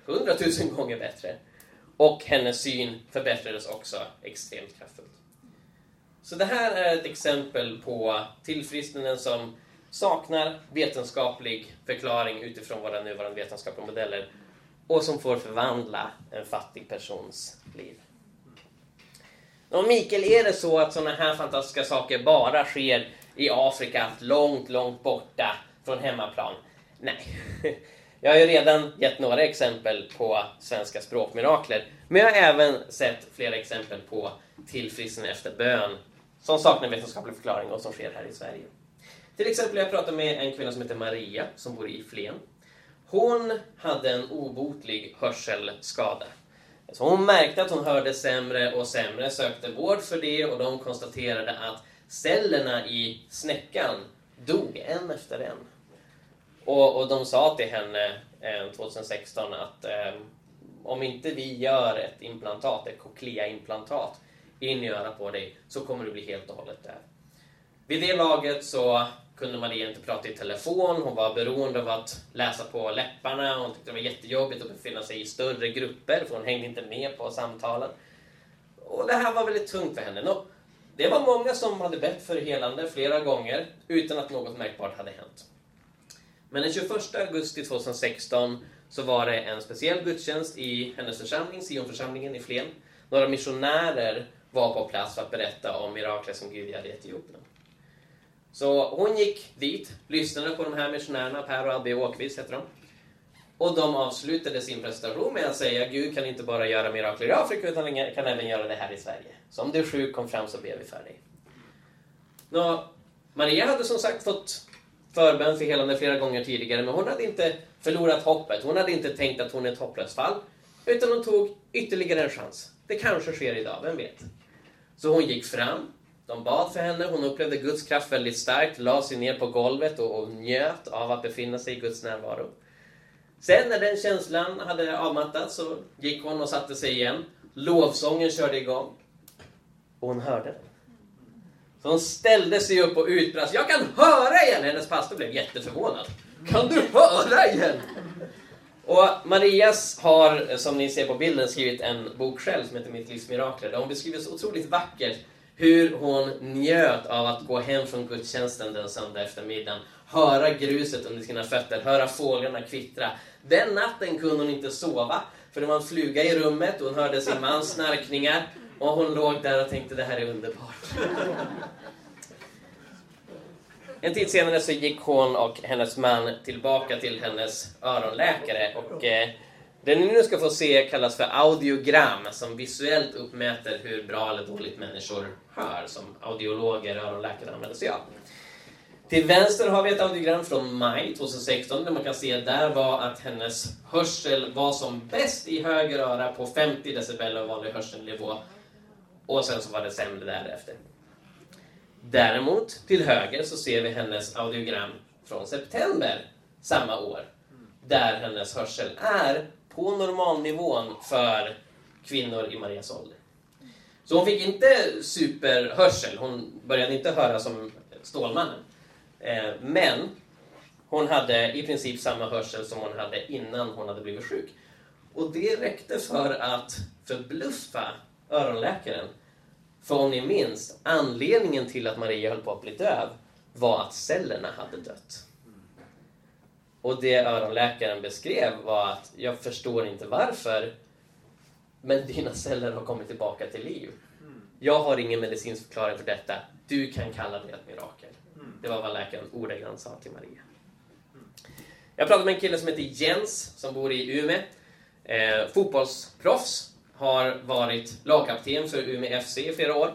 100 000 gånger bättre. Och hennes syn förbättrades också extremt kraftfullt. Så det här är ett exempel på tillfrisknanden som saknar vetenskaplig förklaring utifrån våra nuvarande vetenskapliga modeller och som får förvandla en fattig persons liv. Och Mikael, är det så att sådana här fantastiska saker bara sker i Afrika, långt, långt borta från hemmaplan? Nej. Jag har ju redan gett några exempel på svenska språkmirakler, men jag har även sett flera exempel på tillfrisknande efter bön som saknar vetenskaplig förklaring och som sker här i Sverige. Till exempel jag pratade med en kvinna som heter Maria som bor i Flen. Hon hade en obotlig hörselskada. Så hon märkte att hon hörde sämre och sämre, sökte vård för det och de konstaterade att cellerna i snäckan dog en efter en. Och, och de sa till henne eh, 2016 att eh, om inte vi gör ett implantat, ett cochlea-implantat in i örat på dig så kommer du bli helt och hållet död. Vid det laget så kunde Maria inte prata i telefon, hon var beroende av att läsa på läpparna, hon tyckte det var jättejobbigt att befinna sig i större grupper för hon hängde inte med på samtalen. Och det här var väldigt tungt för henne. Det var många som hade bett för helande flera gånger utan att något märkbart hade hänt. Men den 21 augusti 2016 så var det en speciell gudstjänst i hennes församling, Sionförsamlingen i Flen. Några missionärer var på plats för att berätta om miraklet som Gud hade i Etiopien. Så hon gick dit, lyssnade på de här missionärerna, Per och Abbe Åkvist heter de. Och de avslutade sin presentation med att säga Gud kan inte bara göra mirakler i Afrika utan kan även göra det här i Sverige. Så om du är sjuk, kom fram så ber vi för dig. Nå, Maria hade som sagt fått förbön för helande flera gånger tidigare, men hon hade inte förlorat hoppet. Hon hade inte tänkt att hon är ett hopplöst fall, utan hon tog ytterligare en chans. Det kanske sker idag, vem vet? Så hon gick fram, de bad för henne, hon upplevde Guds kraft väldigt starkt, la sig ner på golvet och, och njöt av att befinna sig i Guds närvaro. Sen när den känslan hade avmattats så gick hon och satte sig igen. Lovsången körde igång. Och hon hörde den. Så hon ställde sig upp och utbrast. Jag kan höra igen! Hennes pastor blev jätteförvånad. Kan du höra igen? Och Marias har, som ni ser på bilden, skrivit en bok själv som heter Mitt livs mirakler. Där hon beskriver så otroligt vackert hur hon njöt av att gå hem från gudstjänsten den söndag eftermiddagen. Höra gruset under sina fötter, höra fåglarna kvittra. Den natten kunde hon inte sova, för det var en fluga i rummet och hon hörde sin mans snarkningar. Och hon låg där och tänkte det här är underbart. En tid senare så gick hon och hennes man tillbaka till hennes öronläkare och eh, det ni nu ska få se kallas för audiogram som visuellt uppmäter hur bra eller dåligt människor hör som audiologer och öronläkare använder sig av. Till vänster har vi ett audiogram från maj 2016 där man kan se där var att hennes hörsel var som bäst i höger öra på 50 decibel av vanlig hörselnivå och sen så var det sämre därefter. Däremot till höger så ser vi hennes audiogram från september samma år där hennes hörsel är på normalnivån för kvinnor i Marias ålder. Så hon fick inte superhörsel, hon började inte höra som Stålmannen. Eh, men hon hade i princip samma hörsel som hon hade innan hon hade blivit sjuk. Och det räckte för att förbluffa öronläkaren. För om ni minns, anledningen till att Maria höll på att bli döv var att cellerna hade dött. Och det öronläkaren beskrev var att jag förstår inte varför, men dina celler har kommit tillbaka till liv. Jag har ingen medicinsk förklaring för detta. Du kan kalla det ett mirakel. Det var vad läkaren ordagrant sa till Maria. Jag pratade med en kille som heter Jens som bor i Umeå. Eh, fotbollsproffs. Har varit lagkapten för Umeå FC i flera år.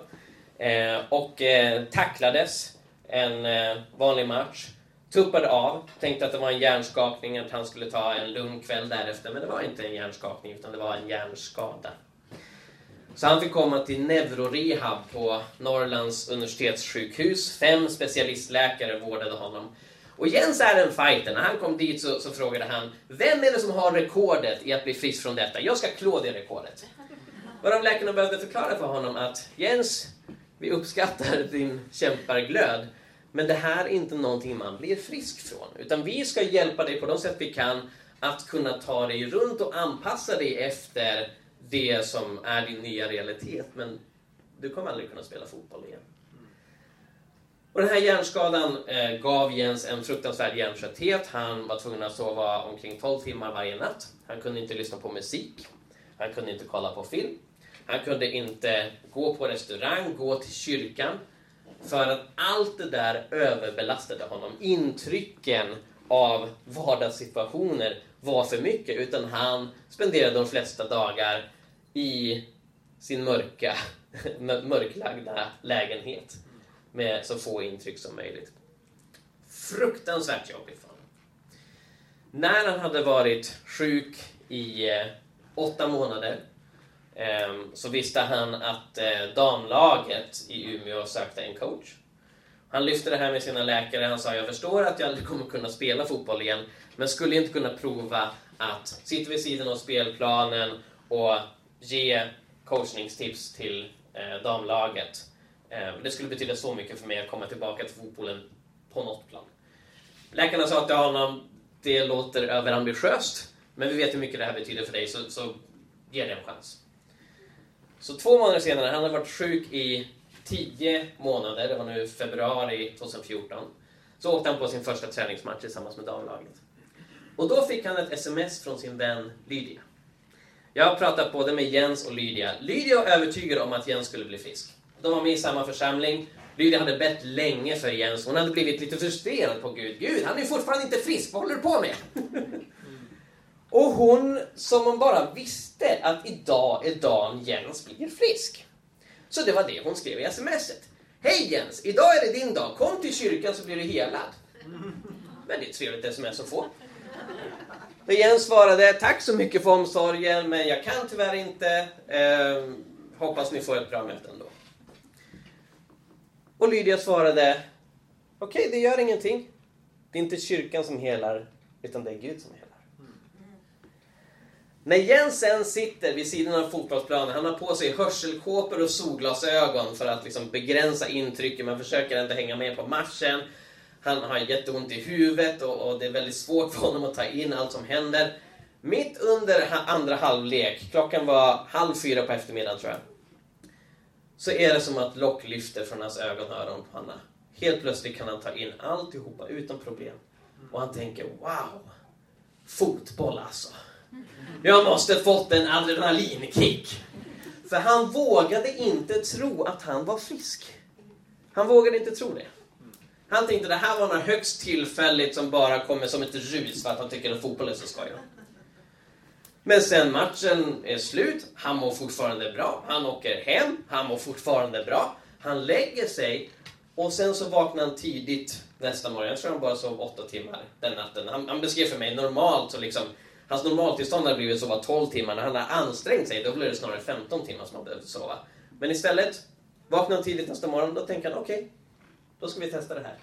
Eh, och eh, tacklades en eh, vanlig match. Tuppade av. Tänkte att det var en hjärnskakning, att han skulle ta en lugn kväll därefter. Men det var inte en hjärnskakning, utan det var en hjärnskada. Så han fick komma till neurorehab på Norrlands universitetssjukhus. Fem specialistläkare vårdade honom. Och Jens är en fighter. När han kom dit så, så, frågade han Vem är det som har rekordet i att bli frisk från detta? Jag ska klå det rekordet. Varav läkarna behövde förklara för honom att Jens, vi uppskattar din kämparglöd. Men det här är inte någonting man blir frisk från. Utan vi ska hjälpa dig på de sätt vi kan att kunna ta dig runt och anpassa dig efter det som är din nya realitet. Men du kommer aldrig kunna spela fotboll igen. Och den här hjärnskadan eh, gav Jens en fruktansvärd hjärntrötthet. Han var tvungen att sova omkring 12 timmar varje natt. Han kunde inte lyssna på musik. Han kunde inte kolla på film. Han kunde inte gå på restaurang, gå till kyrkan. För att allt det där överbelastade honom. Intrycken av vardagssituationer var för mycket. Utan han spenderade de flesta dagar i sin mörka, mörklagda lägenhet med så få intryck som möjligt. Fruktansvärt jobbigt för honom. När han hade varit sjuk i eh, åtta månader eh, så visste han att eh, damlaget i Umeå sökte en coach. Han lyfte det här med sina läkare. Han sa, jag förstår att jag aldrig kommer kunna spela fotboll igen, men skulle inte kunna prova att sitta vid sidan av spelplanen och ge coachningstips till eh, damlaget. Eh, det skulle betyda så mycket för mig att komma tillbaka till fotbollen på något plan. Läkarna sa till honom, det låter överambitiöst, men vi vet hur mycket det här betyder för dig, så, så ge det en chans. Så två månader senare, han hade varit sjuk i tio månader, det var nu februari 2014, så åkte han på sin första träningsmatch tillsammans med damlaget. Och då fick han ett sms från sin vän Lydia. Jag har pratat både med Jens och Lydia. Lydia var övertygad om att Jens skulle bli frisk. De var med i samma församling. Lydia hade bett länge för Jens. Hon hade blivit lite frustrerad på Gud. Gud, han är fortfarande inte frisk. Vad håller du på med? och hon, som hon bara visste att idag är dagen Jens blir frisk. Så det var det hon skrev i smset. Hej Jens! Idag är det din dag. Kom till kyrkan så blir du helad. Väldigt trevligt sms att få. Och Jens svarade, tack så mycket för omsorgen, men jag kan tyvärr inte. Eh, hoppas ni får ett bra möte ändå. Och Lydia svarade, okej, okay, det gör ingenting. Det är inte kyrkan som helar, utan det är Gud som helar. När Jens sen sitter vid sidan av fotbollsplanen, han har på sig hörselkåpor och solglasögon för att liksom begränsa intrycken, men försöker inte hänga med på matchen. Han har jätteont i huvudet och, och, det är väldigt svårt för honom att ta in allt som händer. Mitt under andra halvlek, klockan var halv fyra på eftermiddagen tror jag, så är det som att lock lyfter från hans ögon och öronpanna. Helt plötsligt kan han ta in alltihopa utan problem. Och han tänker, wow, fotboll alltså. Jag måste fått en adrenalinkick. För han vågade inte tro att han var frisk. Han vågade inte tro det. Han tänkte det här var något högst tillfälligt som bara kommer som ett rus för att han tycker att fotboll är så skoj. Men sen matchen är slut, han mår fortfarande bra, han åker hem, han mår fortfarande bra. Han lägger sig och sen så vaknar han tidigt nästa morgon. Jag tror han bara sov åtta timmar den natten. Han, han beskrev för mig normalt så liksom Hans normaltillstånd hade blivit sova 12 timmar. När han hade ansträngt sig, då blev det snarare 15 timmar som han behövde sova. Men istället, vaknar han tidigt nästa morgon, då tänker han okej, okay, då ska vi testa det här.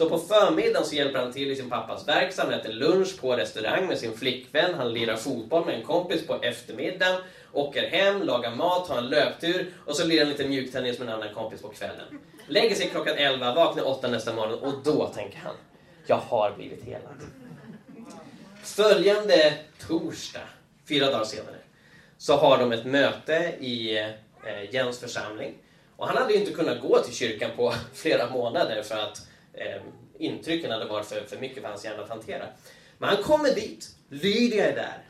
Så på förmiddagen så hjälper han till i sin pappas verkstad, han äter lunch på restaurang med sin flickvän, han lirar fotboll med en kompis på eftermiddagen, åker hem, lagar mat, har en löptur och så lirar han lite mjuktennis med en annan kompis på kvällen. Lägger sig klockan 11, vaknar 8 nästa morgon och då tänker han, jag har blivit helad. Följande torsdag, fyra dagar senare, så har de ett möte i eh, Jens församling. Och han hade ju inte kunnat gå till kyrkan på flera månader för att eh, intrycken hade varit för, för mycket för hans hjärna att hantera. Men han kommer dit, Lydia är där.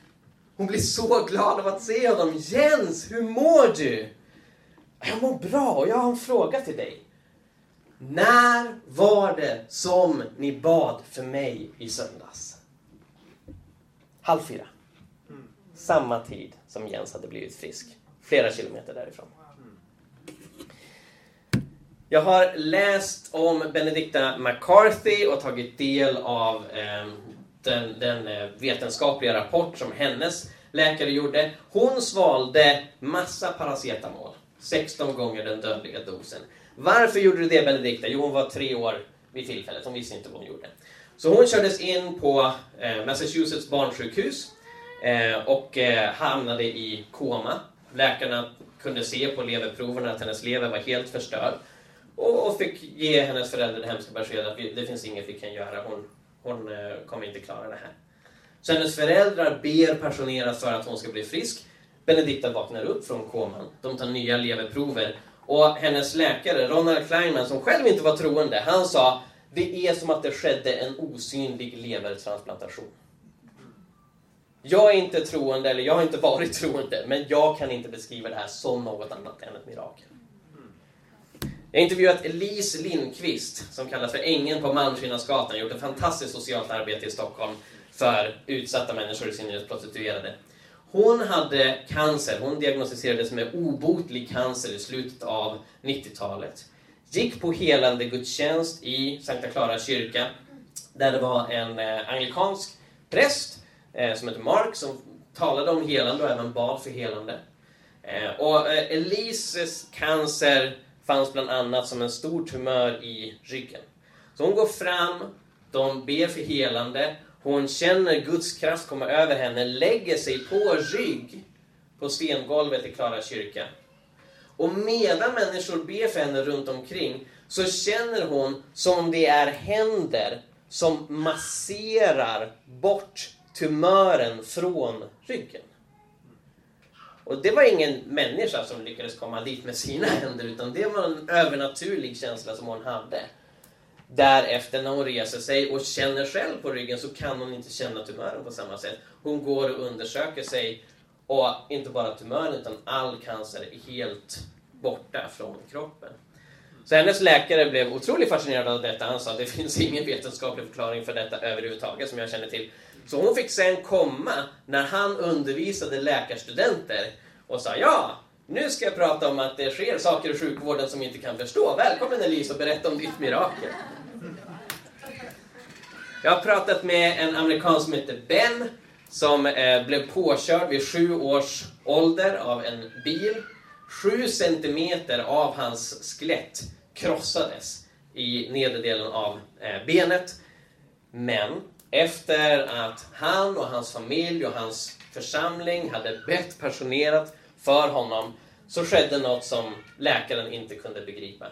Hon blir så glad av att se honom. Jens, hur mår du? Jag mår bra och jag har en fråga till dig. När var det som ni bad för mig i söndags? Halv fyra. Samma tid som Jens hade blivit frisk. Flera kilometer därifrån. Jag har läst om Benedicta McCarthy och tagit del av eh, den, den eh, vetenskapliga rapport som hennes läkare gjorde. Hon svalde massa paracetamol. 16 gånger den dödliga dosen. Varför gjorde du det Benedicta? Jo, hon var tre år vid tillfället. Hon visste inte vad hon gjorde. Så hon kördes in på eh, Massachusetts barnsjukhus eh, och eh, hamnade i koma. Läkarna kunde se på leverproverna att hennes lever var helt förstörd och fick ge hennes föräldrar det hemska beskedet att det finns inget vi kan göra. Hon, hon eh, kommer inte klara det här. Så hennes föräldrar ber passionerat för att hon ska bli frisk. Benedikta vaknar upp från koman. De tar nya leverprover. Och hennes läkare, Ronald Kleinman, som själv inte var troende, han sa det är som att det skedde en osynlig levertransplantation. Jag är inte troende, eller jag har inte varit troende, men jag kan inte beskriva det här som något annat än ett mirakel. Jag har intervjuat Elise Lindqvist, som kallas för Ängeln på Malmskillnadsgatan, gjort ett fantastiskt socialt arbete i Stockholm för utsatta människor, i synnerhet prostituerade. Hon hade cancer, hon diagnostiserades med obotlig cancer i slutet av 90-talet gick på helande gudstjänst i Sankta Clara kyrka där det var en eh, anglikansk präst eh, som hette Mark som talade om helande och även bad för helande. Eh, och Elises cancer fanns bland annat som en stor tumör i ryggen. Så hon går fram, de ber för helande, hon känner Guds kraft komma över henne, lägger sig på rygg på stengolvet i Klara kyrka. Och medan människor ber för henne runt omkring så känner hon som om det är händer som masserar bort tumören från ryggen. Och det var ingen människa som lyckades komma dit med sina händer, utan det var en övernaturlig känsla som hon hade. Därefter när hon reser sig och känner själv på ryggen så kan hon inte känna tumören på samma sätt. Hon går och undersöker sig och inte bara tumören utan all cancer är helt borta från kroppen. Så hennes läkare blev otroligt fascinerad av detta. Han sa att det finns ingen vetenskaplig förklaring för detta överhuvudtaget som jag känner till. Så hon fick sen komma när han undervisade läkarstudenter och sa ja, nu ska jag prata om att det sker saker i sjukvården som vi inte kan förstå. Välkommen Elise och berätta om ditt mirakel. Jag har pratat med en amerikan som heter Ben som eh, blev påkörd vid sju års ålder av en bil. Sju centimeter av hans skelett krossades i nedre delen av eh, benet. Men efter att han och hans familj och hans församling hade bett passionerat för honom så skedde något som läkaren inte kunde begripa.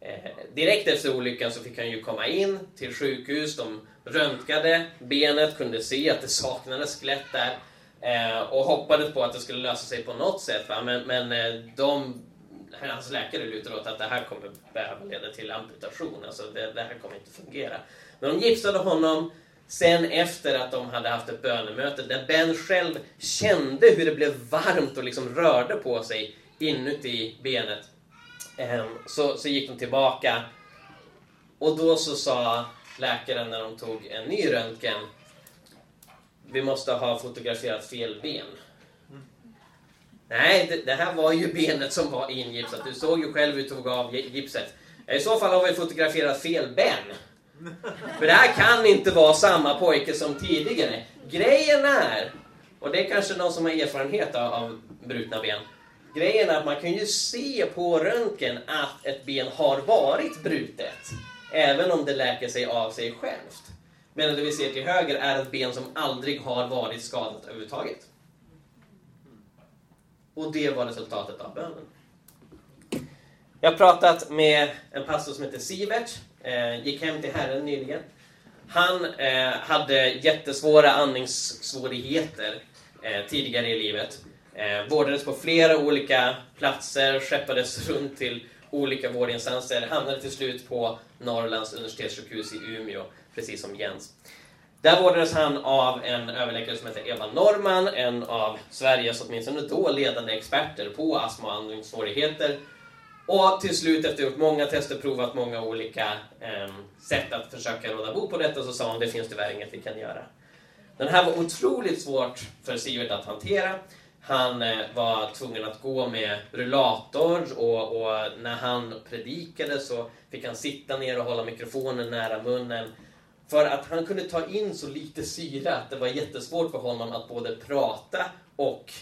Eh, direkt efter olyckan så fick han ju komma in till sjukhus. De röntgade benet, kunde se att det saknades skelett där eh, och hoppades på att det skulle lösa sig på något sätt. Va? Men, men eh, de, hans läkare lutar åt att det här kommer behöva leda till amputation. Alltså det, det här kommer inte fungera. Men de gipsade honom sen efter att de hade haft ett bönemöte där Ben själv kände hur det blev varmt och liksom rörde på sig inuti benet. Ehm, så, så gick de tillbaka Och då så sa läkaren när de tog en ny röntgen, vi måste ha fotograferat fel ben. Nej, det, det, här var ju benet som var ingipsat. Du såg ju själv hur du tog av gipset. I så fall har vi fotograferat fel ben. För det här kan inte vara samma pojke som tidigare. Grejen är, och det är kanske någon som har erfarenhet av, av brutna ben. Grejen är att man kan ju se på röntgen att ett ben har varit brutet. Även om det läker sig av sig självt. Medan det vi ser till höger är ett ben som aldrig har varit skadat överhuvudtaget. Och det var resultatet av bönen. Jag har pratat med en pastor som heter Sivert, eh, gick hem till Herren nyligen. Han eh, hade jättesvåra andningssvårigheter eh, tidigare i livet. Eh, vårdades på flera olika platser, skeppades runt till olika vårdinstanser, hamnade till slut på Norrlands universitetssjukhus i Umeå, precis som Jens. Där vårdades han av en överläkare som heter Eva Norman, en av Sveriges åtminstone då ledande experter på astma och andningssvårigheter. Och till slut, efter att ha gjort många tester, provat många olika eh, sätt att försöka råda bot på detta, så sa hon det finns tyvärr inget vi kan göra. Den här var otroligt svårt för Sivert att hantera. Han eh, var tvungen att gå med rullator och, och, när han predikade så fick han sitta ner och hålla mikrofonen nära munnen. För att han kunde ta in så lite syre att det var jättesvårt för honom att både prata och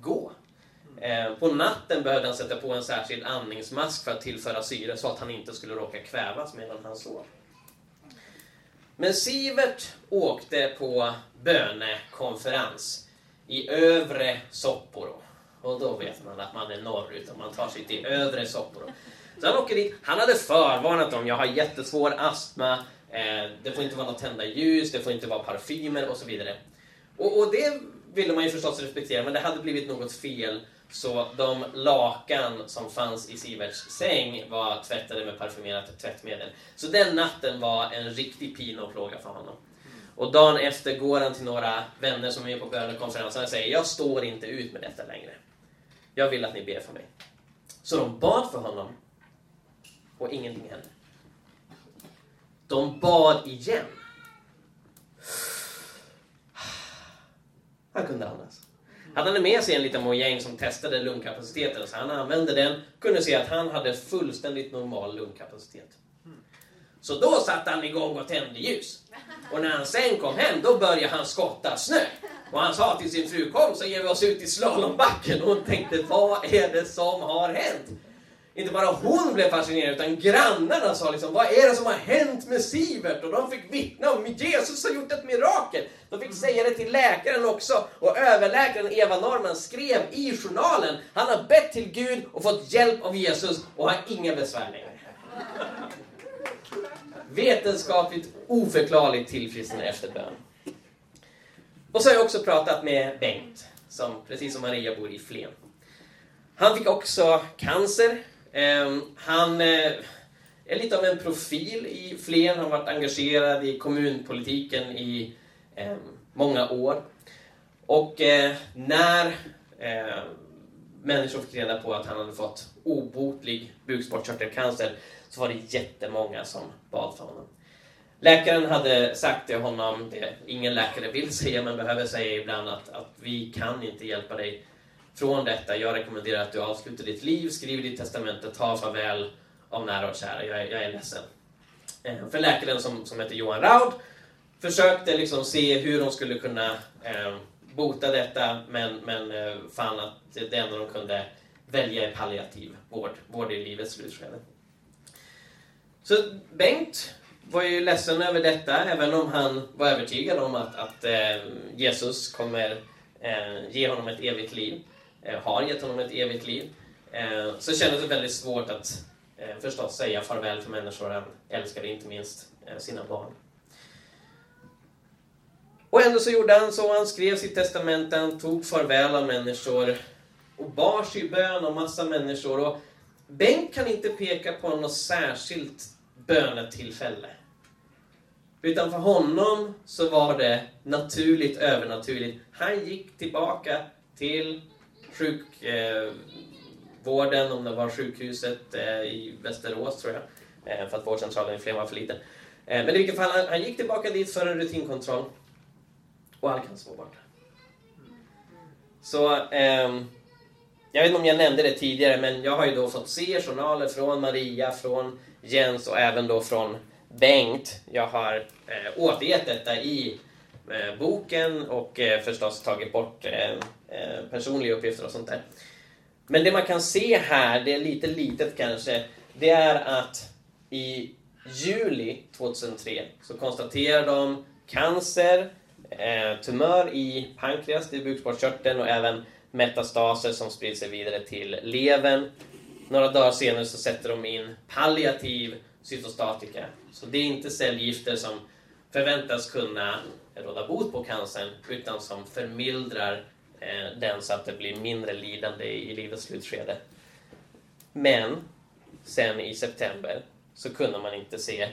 gå. Eh, på natten behövde han sätta på en särskild andningsmask för att tillföra syre så att han inte skulle råka kvävas medan han sov. Men Sivert åkte på bönekonferens i övre Sopporo. Och då vet man att man är norrut om man tar sig till övre Sopporo. Så han åker dit. Han hade förvarnat dem. Jag har jättesvår astma. Eh, det får inte vara något tända ljus. Det får inte vara parfymer och så vidare. Och, och det ville man ju förstås respektera, men det hade blivit något fel. Så de lakan som fanns i Siverts säng var tvättade med parfymerat tvättmedel. Så den natten var en riktig pina och plåga för honom. Och dagen efter går han till några vänner som är på bönekonferensen och säger Jag står inte ut med detta längre. Jag vill att ni ber för mig. Så de bad för honom och ingenting hände. De bad igen. Han kunde andas. Han hade med sig en liten mojäng som testade lungkapaciteten, så han använde den, kunde se att han hade fullständigt normal lungkapacitet. Så då satte han igång och tände ljus. Och när han sen kom hem, då började han skotta snö. Och han sa till sin fru, kom så ger vi oss ut i slalombacken. Och hon tänkte, vad är det som har hänt? Inte bara hon blev fascinerad, utan grannarna sa liksom, vad är det som har hänt med Sivert? Och de fick vittna om Jesus har gjort ett mirakel. De fick säga det till läkaren också. Och överläkaren Eva Norman skrev i journalen, han har bett till Gud och fått hjälp av Jesus och har inga besvär längre. Vetenskapligt oförklarligt tillfrisknande efter bön. Och så har jag också pratat med Bengt, som precis som Maria bor i Flen. Han fick också cancer. Ehm, han eh, är lite av en profil i Flen, han har varit engagerad i kommunpolitiken i ehm, många år. Och eh, när eh, människor fick reda på att han hade fått obotlig bukspottkörtelcancer så var det jättemånga som bad för honom. Läkaren hade sagt till honom, det ingen läkare vill säga men behöver säga ibland, att, att vi kan inte hjälpa dig från detta. Jag rekommenderar att du avslutar ditt liv, skriver ditt testamente, tar farväl av nära och kära. Jag, jag är ledsen. Eh, för läkaren som, som heter Johan Raud försökte liksom se hur de skulle kunna eh, bota detta men, men eh, fann att det enda de kunde välja är palliativ vård, vård i livets slutskede. Så Bengt var ju ledsen över detta, även om han var övertygad om att, att eh, Jesus kommer eh, ge honom ett evigt liv, Eh, har gett honom ett evigt liv. Eh, så kändes det väldigt svårt att eh, förstås säga farväl till människor han älskade, inte minst sina barn. Och ändå så gjorde han så, han skrev sitt testamente, han tog farväl av människor och bar sig i bön av massa människor. Och Bengt kan inte peka på något särskilt bönetillfälle. Utan för honom så var det naturligt övernaturligt. Han gick tillbaka till sjukvården, eh, om det var sjukhuset eh, i Västerås tror jag. Eh, för att vårdcentralen i Flen var för liten. Men i vilket fall, han, gick tillbaka dit för en rutinkontroll och all cancer var borta. Så, ehm, jag vet inte om jag nämnde det tidigare, men jag har ju då fått se journaler från Maria, från Jens och även då från Bengt. Jag har eh, återgett detta i eh, boken och eh, förstås tagit bort eh, Eh, personliga uppgifter och sånt där. Men det man kan se här, det är lite litet kanske, det är att i juli 2003 så konstaterar de cancer, eh, tumör i pankreas, i bukspottkörteln och även metastaser som sprider sig vidare till levern. Några dagar senare så sätter de in palliativ cytostatika. Så det är inte cellgifter som förväntas kunna råda bot på cancern utan som förmildrar Eh, den så att det blir mindre lidande i livets slutskede. Men sen i september så kunde man inte se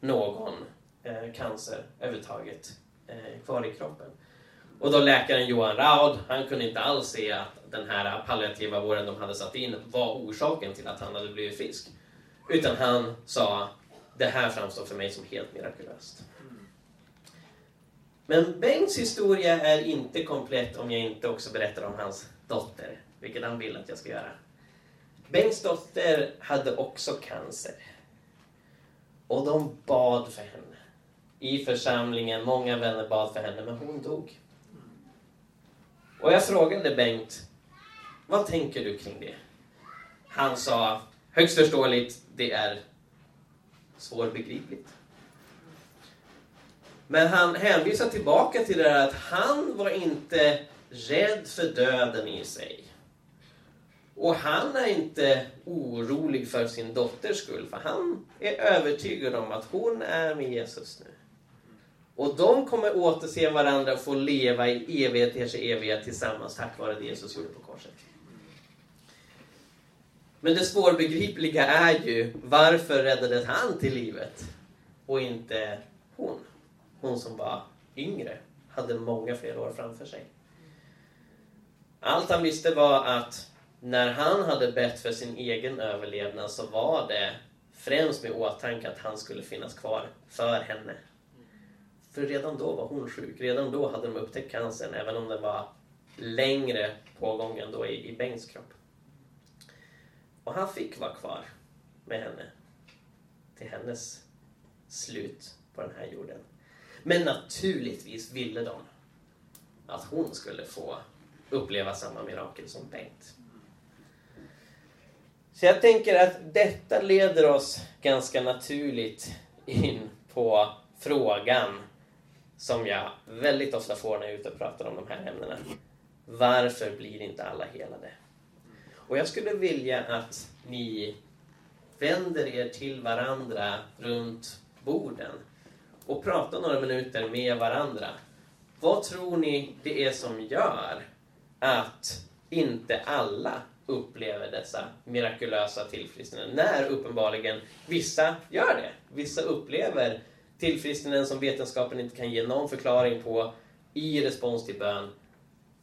någon eh, cancer överhuvudtaget eh, kvar i kroppen. Och då läkaren Johan Raud, han kunde inte alls se att den här palliativa vården de hade satt in var orsaken till att han hade blivit frisk. Utan han sa, det här framstår för mig som helt mirakulöst. Men Bengts historia är inte komplett om jag inte också berättar om hans dotter, vilket han vill att jag ska göra. Bengts dotter hade också cancer. Och de bad för henne. I församlingen, många vänner bad för henne, men hon dog. Och jag frågade Bengt, vad tänker du kring det? Han sa, högst förståeligt, det är svårbegripligt. Men han hänvisar tillbaka till det här att han var inte rädd för döden i sig. Och han är inte orolig för sin dotters skull, för han är övertygad om att hon är med Jesus nu. Och de kommer återse varandra och få leva i evigheters evighet tillsammans tack vare det Jesus gjorde på korset. Men det svårbegripliga är ju, varför räddades han till livet och inte hon? Hon som var yngre, hade många fler år framför sig. Allt han visste var att när han hade bett för sin egen överlevnad så var det främst med åtanke att han skulle finnas kvar för henne. För redan då var hon sjuk. Redan då hade de upptäckt cancern, även om den var längre pågången då i, i Bengts kropp. Och han fick vara kvar med henne till hennes slut på den här jorden. Men naturligtvis ville de att hon skulle få uppleva samma mirakel som Bengt. Så jag tänker att detta leder oss ganska naturligt in på frågan som jag väldigt ofta får när jag är ute och pratar om de här ämnena. Varför blir inte alla helade? Och jag skulle vilja att ni vänder er till varandra runt borden och prata några minuter med varandra. Vad tror ni det är som gör att inte alla upplever dessa mirakulösa tillfrisknanden? När uppenbarligen vissa gör det. Vissa upplever tillfrisknanden som vetenskapen inte kan ge någon förklaring på i respons till bön.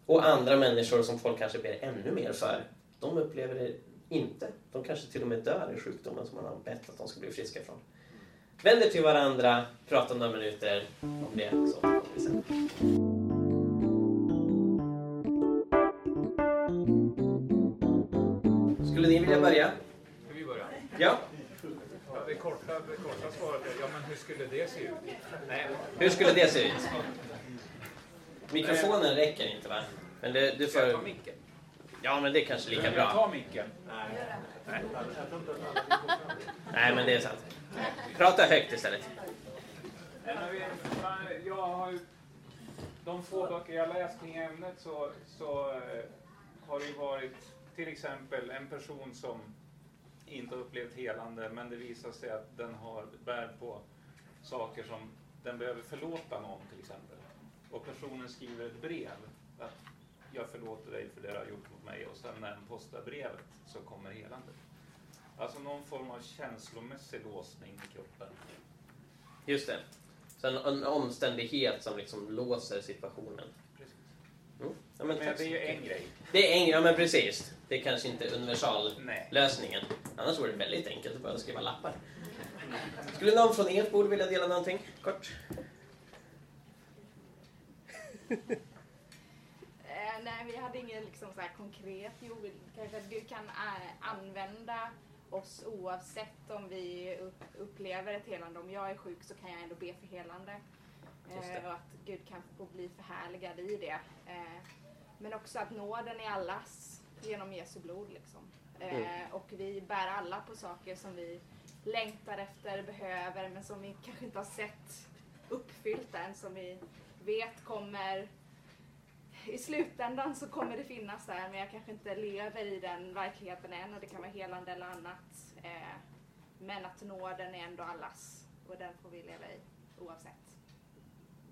Och andra människor som folk kanske ber ännu mer för, de upplever det inte. De kanske till och med dör i sjukdomen som man har bett att de ska bli friska från. Vänd er till varandra, prata några minuter om det, så kommer vi sen. Skulle ni vilja börja? Ska vi börja? Ja. Ja, det, korta, det korta svaret är, ja men hur skulle det se ut? Nej, Hur skulle det se ut? Mikrofonen räcker inte va? Men det, du får... Ja, men det är kanske lika Jag bra. tar micken. Nej, men det är sant. Prata högt istället. Nej, Jag har ju, de få böcker jag läst kring ämnet så, så eh, har det ju varit till exempel en person som inte har upplevt helande men det visar sig att den har bär på saker som den behöver förlåta någon till exempel. Och personen skriver ett brev att jag förlåter dig för det du har gjort mot mig och sen när den postar brevet så kommer helandet. Alltså någon form av känslomässig låsning i kroppen. Just det. Så en, en omständighet som liksom låser situationen. Precis. Mm. Ja, men Men det är ju en grej. Det är en, ja men precis. Det är kanske inte universallösningen. Annars vore det väldigt enkelt att bara skriva lappar. Skulle någon från ert bord vilja dela någonting? Kort. Nej, vi hade inget liksom så här konkret. Jo, kanske att Gud kan eh, använda oss oavsett om vi upp, upplever ett helande. Om jag är sjuk så kan jag ändå be för helande. Eh, och att Gud kan få bli förhärligad i det. Eh, men också att nåden är allas genom Jesu blod. Liksom. Mm. Och vi bär alla på saker som vi längtar efter, behöver, men som vi kanske inte har sett uppfyllt än. Som vi vet kommer i slutändan så kommer det finnas där men jag kanske inte lever i den verkligheten än och det kan vara helande eller annat. Eh, men att nåden är ändå allas och den får vi leva i oavsett.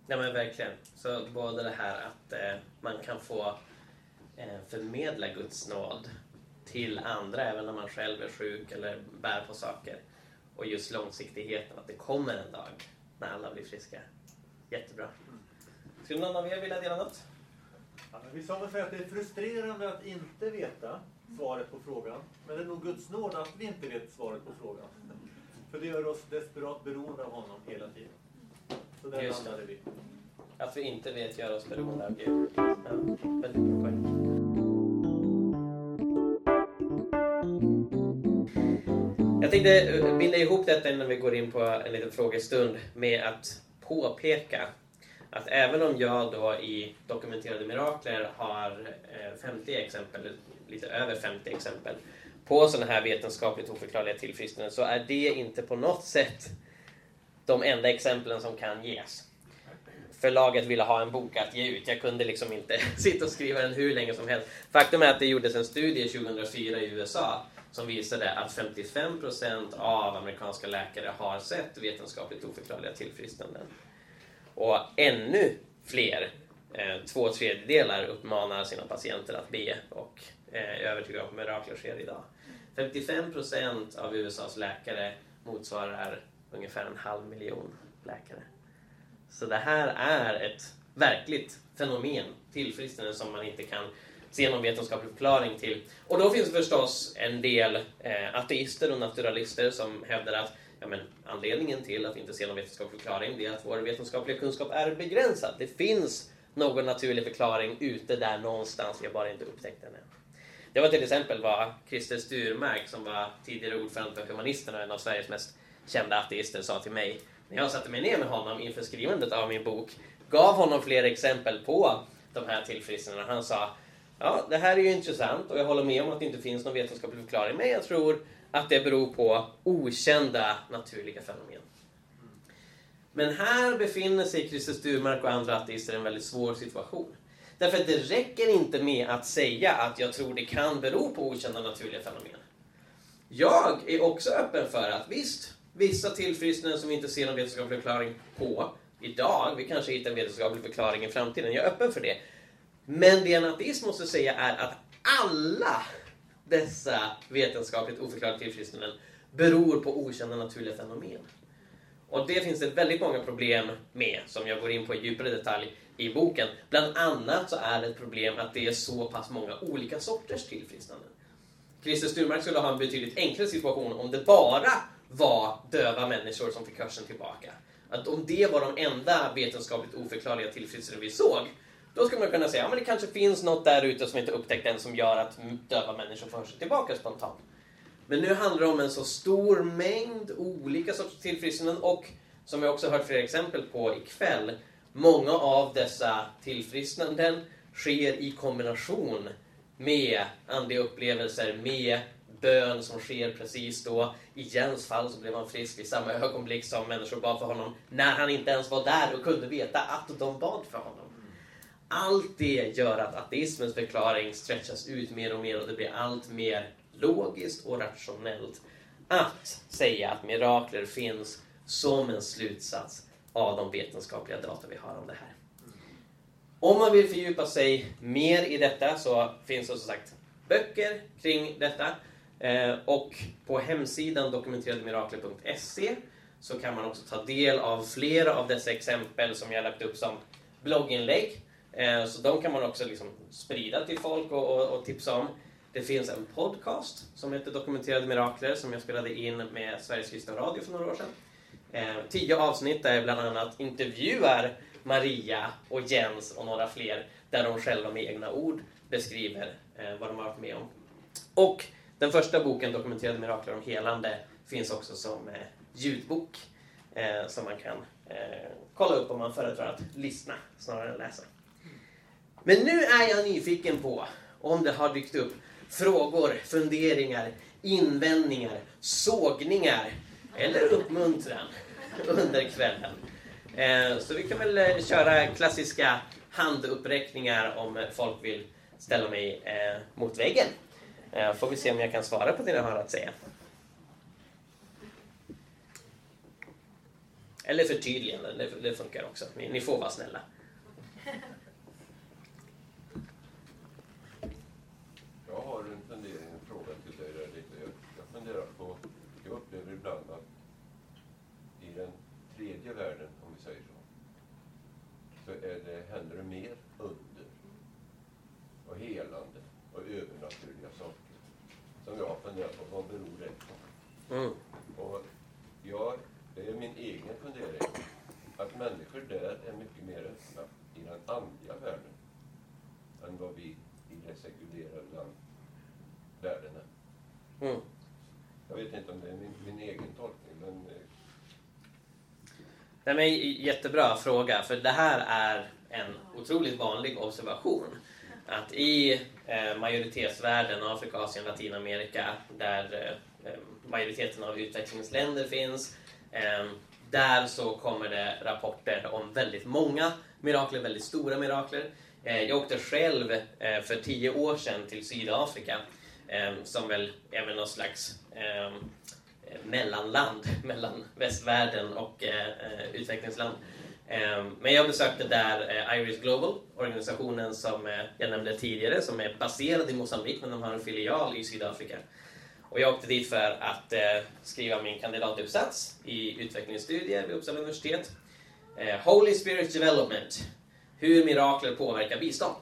Nej men verkligen. Så både det här att eh, man kan få eh, förmedla Guds nåd till andra även när man själv är sjuk eller bär på saker. Och just långsiktigheten, att det kommer en dag när alla blir friska. Jättebra. Skulle någon av er vilja dela något? Vi sa väl säga att det är frustrerande att inte veta svaret på frågan. Men det är nog Guds nåd att vi inte vet svaret på frågan. För det gör oss desperat beroende av honom hela tiden. Så där Just landade vi. Att vi inte vet göra oss beroende av Gud. Ja, väldigt bra poäng. Jag tänkte eh, binda ihop detta innan vi går in på en liten frågestund med att påpeka att även om jag då i dokumenterade mirakler har eh, 50 exempel, lite över 50 exempel på sådana här vetenskapligt oförklarliga tillfrisknanden så är det inte på något sätt de enda exemplen som kan ges förlaget ville ha en bok att ge ut. Jag kunde liksom inte sitta och skriva den hur länge som helst. Faktum är att det gjordes en studie 2004 i USA som visade att 55% av amerikanska läkare har sett vetenskapligt oförklarliga tillfrisknanden. Och ännu fler, eh, två tredjedelar, uppmanar sina patienter att be och eh, är övertygade om att mirakler sker idag. 55% av USAs läkare motsvarar ungefär en halv miljon läkare. Så det här är ett verkligt fenomen, tillfrisknande, som man inte kan se någon vetenskaplig förklaring till. Och då finns det förstås en del eh, ateister och naturalister som hävdar att ja, men, anledningen till att vi inte ser någon vetenskaplig förklaring det är att vår vetenskapliga kunskap är begränsad. Det finns någon naturlig förklaring ute där någonstans, vi har bara inte upptäckt den än. Det var till exempel vad Christer Sturmark, som var tidigare ordförande för Humanisterna och en av Sveriges mest kända ateister, sa till mig när jag satte mig ner med honom inför skrivandet av min bok. Gav honom flera exempel på de här tillfrisknandena. Han sa Ja, det här är ju intressant och jag håller med om att det inte finns någon vetenskaplig förklaring, men jag tror att det beror på okända naturliga fenomen. Men här befinner sig Christer Sturmark och andra ateister i en väldigt svår situation. Därför att det räcker inte med att säga att jag tror det kan bero på okända naturliga fenomen. Jag är också öppen för att visst, vissa tillfrisknanden som vi inte ser någon vetenskaplig förklaring på idag, vi kanske hittar en vetenskaplig förklaring i framtiden, jag är öppen för det. Men det en ateist måste säga är att alla dessa vetenskapligt oförklarade tillfrisknanden beror på okända naturliga fenomen. Och det finns det väldigt många problem med, som jag går in på i djupare detalj i boken. Bland annat så är det ett problem att det är så pass många olika sorters tillfrisknanden. Christer Sturmark skulle ha en betydligt enklare situation om det bara var döva människor som fick hörseln tillbaka. Att om det var de enda vetenskapligt oförklarliga tillfrisknanden vi såg, då skulle man kunna säga att ja, men det kanske finns något där ute som inte upptäckt än som gör att döva människor får sig tillbaka spontant. Men nu handlar det om en så stor mängd olika sorters tillfrisknanden och som vi också hört flera exempel på ikväll, många av dessa tillfrisknanden sker i kombination med andliga upplevelser, med bön som sker precis då. I Jens fall så blev han frisk i samma ögonblick som människor bad för honom när han inte ens var där och kunde veta att de bad för honom. Allt det gör att ateismens förklaring stretchas ut mer och mer och det blir allt mer logiskt och rationellt att säga att mirakler finns som en slutsats av de vetenskapliga data vi har om det här. Om man vill fördjupa sig mer i detta så finns det som sagt böcker kring detta. Eh, och på hemsidan dokumenterademirakler.se så kan man också ta del av flera av dessa exempel som jag lagt upp som blogginlägg. Eh, så de kan man också liksom sprida till folk och, och, och tipsa om. Det finns en podcast som heter Dokumenterade Mirakler som jag spelade in med Sveriges Kristna Radio för några år sedan. Eh, tio avsnitt där jag bland annat intervjuar Maria och Jens och några fler där de själva med egna ord beskriver eh, vad de har varit med om. Och den första boken, Dokumenterade Mirakler om helande, finns också som eh, ljudbok eh, som man kan eh, kolla upp om man föredrar att lyssna snarare än läsa. Men nu är jag nyfiken på om det har dykt upp frågor, funderingar, invändningar, sågningar eller uppmuntran under kvällen. Eh, så vi kan väl eh, köra klassiska handuppräckningar om folk vill ställa mig eh, mot väggen. Får vi se om jag kan svara på det ni har att säga. Eller förtydliganden, det, funkar också. Ni får vara snälla. Jag har en fundering, en fråga till dig där lite. Jag, jag funderar på, jag upplever ibland att i den tredje världen, om vi säger så, så är det, händer det mer under och helande och övernaturliga saker. Som jag har funderat på, vad beror det på? Mm. Och jag, det är min egen fundering, att människor där är mycket mer öppna i den andliga världen än vad vi i det sekulära världen är. Mm. Jag vet inte om det är min, min egen tolkning, men eh, Nej, men jättebra fråga, för det här är en otroligt vanlig observation. Att i eh, majoritetsvärlden, Afrika, Asien, Latinamerika, där eh, eh, majoriteten av utvecklingsländer finns, eh, där så kommer det rapporter om väldigt många mirakler, väldigt stora mirakler. Eh, jag åkte själv eh, för tio år sedan till Sydafrika, Ehm, som väl är väl någon slags eh, mellanland mellan västvärlden och eh, eh utvecklingsland. Eh, men jag besökte där eh, Iris Global, organisationen som eh, jag nämnde tidigare, som är baserad i Mosambik men de har en filial i Sydafrika. Och jag åkte dit för att eh, skriva min kandidatuppsats i utvecklingsstudier vid Uppsala universitet. Eh, Holy Spirit Development, hur mirakler påverkar bistånd.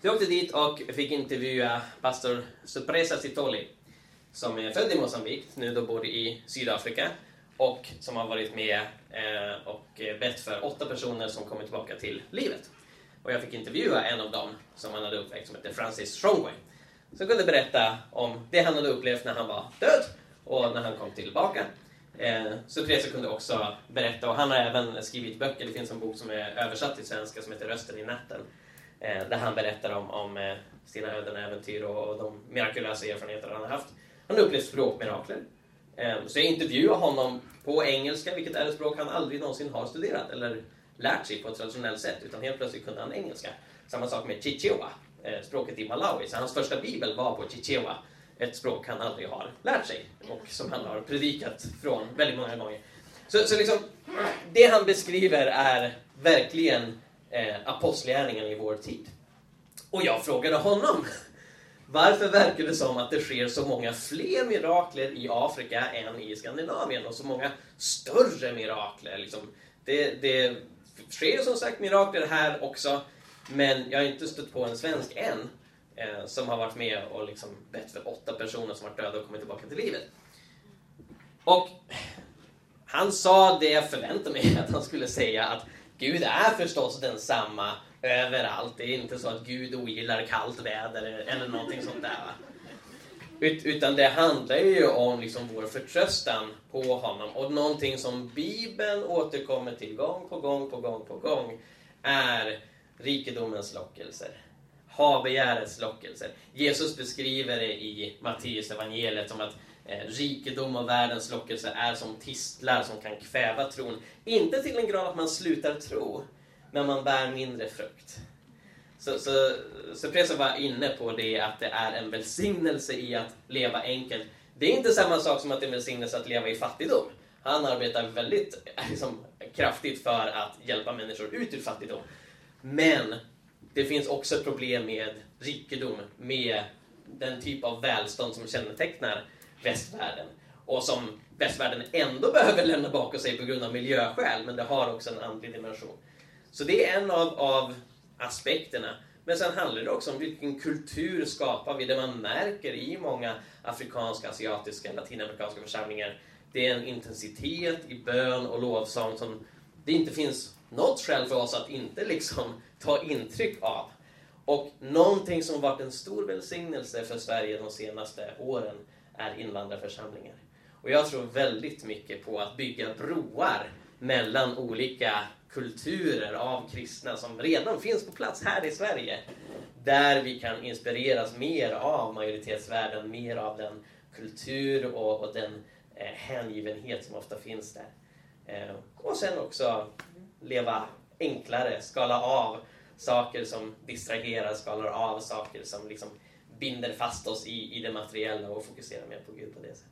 Så jag åkte dit och fick intervjua pastor Supresa Sitoli som är född i Mosambik, nu då bor i Sydafrika och som har varit med eh, och eh, bett för åtta personer som kommit tillbaka till livet. Och jag fick intervjua en av dem som han hade uppväckt som heter Francis Strongway. Som kunde berätta om det han hade upplevt när han var död och när han kom tillbaka. Eh, Supresa kunde också berätta, och han har även skrivit böcker, det finns en bok som är översatt till svenska som heter Rösten i natten. Eh, där han berättar om, om eh, sina öden och äventyr och, och de mirakulösa erfarenheter han har haft. Han har upplevt språkmirakler. Eh, Så jag intervjuade honom på engelska, vilket är ett språk han aldrig någonsin har studerat eller lärt sig på ett traditionellt sätt, utan helt plötsligt kunde han engelska. Samma sak med chichewa, eh, språket i Malawi. Så hans första bibel var på chichewa, ett språk han aldrig har lärt sig och som han har predikat från väldigt många gånger. Så, så liksom, det han beskriver är verkligen eh, apostlagärningarna i vår tid. Och jag frågade honom varför verkar det som att det sker så många fler mirakler i Afrika än i Skandinavien och så många större mirakler? Liksom, det, det sker som sagt mirakler här också, men jag har inte stött på en svensk än eh, som har varit med och liksom bett för åtta personer som varit döda och kommit tillbaka till livet. Och han sa det jag förväntade mig att han skulle säga, att Gud är förstås densamma överallt. Det är inte så att Gud ogillar kallt väder eller någonting sånt där. Ut, utan det handlar ju om liksom vår förtröstan på honom. Och någonting som Bibeln återkommer till gång på gång på gång på gång är rikedomens lockelser. Habegärets lockelser. Jesus beskriver det i Matteus evangeliet som att eh, rikedom och världens lockelse är som tistlar som kan kväva tron. Inte till en grad att man slutar tro, men man bär mindre frukt. Så, så, så Presa var inne på det att det är en välsignelse i att leva enkelt. Det är inte samma sak som att det är en välsignelse att leva i fattigdom. Han arbetar väldigt eh, liksom, kraftigt för att hjälpa människor ut ur fattigdom. Men det finns också problem med rikedom, med den typ av välstånd som kännetecknar västvärlden. Och som västvärlden ändå behöver lämna bakom sig på grund av miljöskäl, men det har också en andlig dimension. Så det är en av, av aspekterna. Men sen handlar det också om vilken kultur skapar vi? Det man märker i många afrikanska, asiatiska, latinamerikanska församlingar det är en intensitet i bön och lovsång som det inte finns något skäl för oss att inte liksom ta intryck av. Och någonting som varit en stor välsignelse för Sverige de senaste åren är invandrarförsamlingar. Och jag tror väldigt mycket på att bygga broar mellan olika kulturer av kristna som redan finns på plats här i Sverige. Där vi kan inspireras mer av majoritetsvärlden, mer av den kultur och, och den eh, hängivenhet som ofta finns där. Eh, och sen också leva enklare, skala av saker som distraherar, skalar av saker som liksom binder fast oss i, i det materiella och fokuserar mer på Gud på det sättet.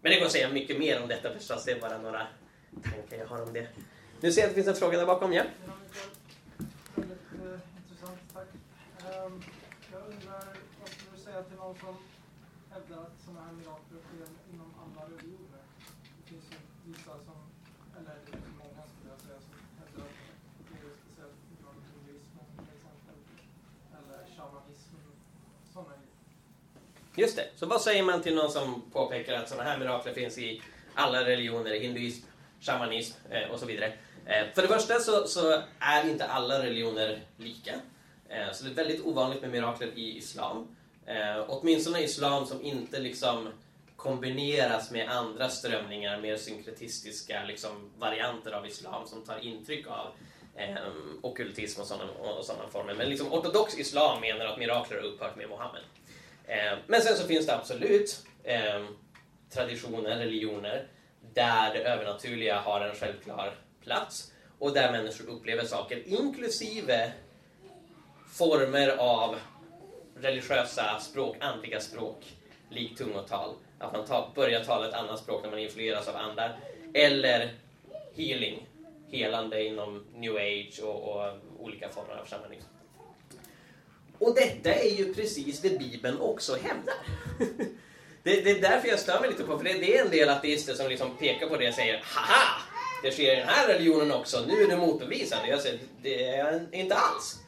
Men det går att säga mycket mer om detta förstås, det är bara några tankar jag har om det. Nu ser jag att det finns en fråga där bakom, ja? Intressant, tack. Jag undrar, vad skulle du säga till någon som hävdar att sådana här mirakel sker inom alla religioner? Det finns ju vissa som, eller det finns många skulle jag säga, som hävdar att det är speciellt inom hinduismen till exempel, eller shamanism, sådana grejer. Just det. Så vad säger man till någon som påpekar att sådana här mirakler finns i alla religioner, hinduism, shamanism eh, och så vidare? Eh, för det första så, så, är inte alla religioner lika. Eh, så det är väldigt ovanligt med mirakler i islam. Eh, åtminstone islam som inte liksom kombineras med andra strömningar, mer synkretistiska liksom, varianter av islam som tar intryck av eh, okultism och sådana, och sådana former. Men liksom, ortodox islam menar att mirakler har upphört med Mohammed. Eh, men sen så finns det absolut eh, traditioner, religioner, där det övernaturliga har en självklar plats och där människor upplever saker, inklusive former av religiösa språk, andliga språk, likt tungotal. Att man ta, börjar tala ett annat språk när man influeras av andar. Eller healing, helande inom new age och, och olika former av shamanism. Och detta är ju precis det Bibeln också hävdar. det, det, är därför jag stör mig lite på, för det, det är en del ateister som liksom pekar på det och säger Haha! Det sker i den här religionen också, nu är det motbevisande. Jag säger, det är inte alls.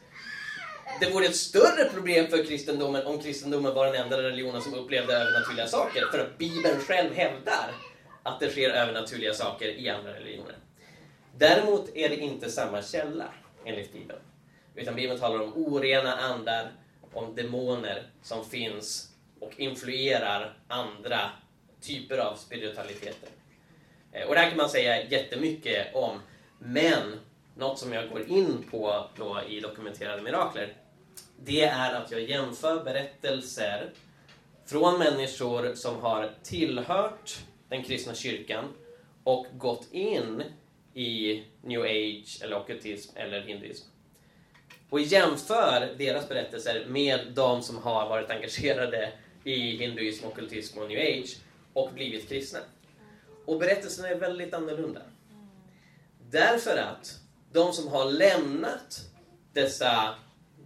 Det vore ett större problem för kristendomen om kristendomen var den enda religionen som upplevde övernaturliga saker. För att Bibeln själv hävdar att det sker övernaturliga saker i andra religioner. Däremot är det inte samma källa, enligt Bibeln. Utan Bibeln talar om orena andar, om demoner som finns och influerar andra typer av spiritualiteter. Eh, och det här kan man säga jättemycket om, men något som jag går in på då i dokumenterade mirakler, det är att jag jämför berättelser från människor som har tillhört den kristna kyrkan och gått in i new age, eller ockultism eller hinduism. Och jämför deras berättelser med de som har varit engagerade i hinduism, ockultism och new age och blivit kristna. Och berättelserna är väldigt annorlunda. Därför att de som har lämnat dessa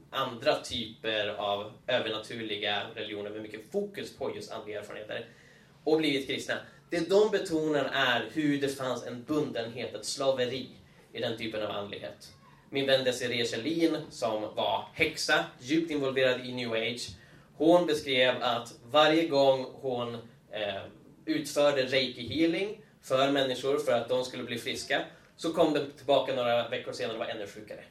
andra typer av övernaturliga religioner med mycket fokus på just andliga erfarenheter och blivit kristna, det de betonar är hur det fanns en bundenhet, ett slaveri i den typen av andlighet. Min vän Desiree Kjellin, som var häxa, djupt involverad i new age, hon beskrev att varje gång hon eh, utförde reiki healing för människor för att de skulle bli friska, så kom de tillbaka några veckor senare och var ännu sjukare.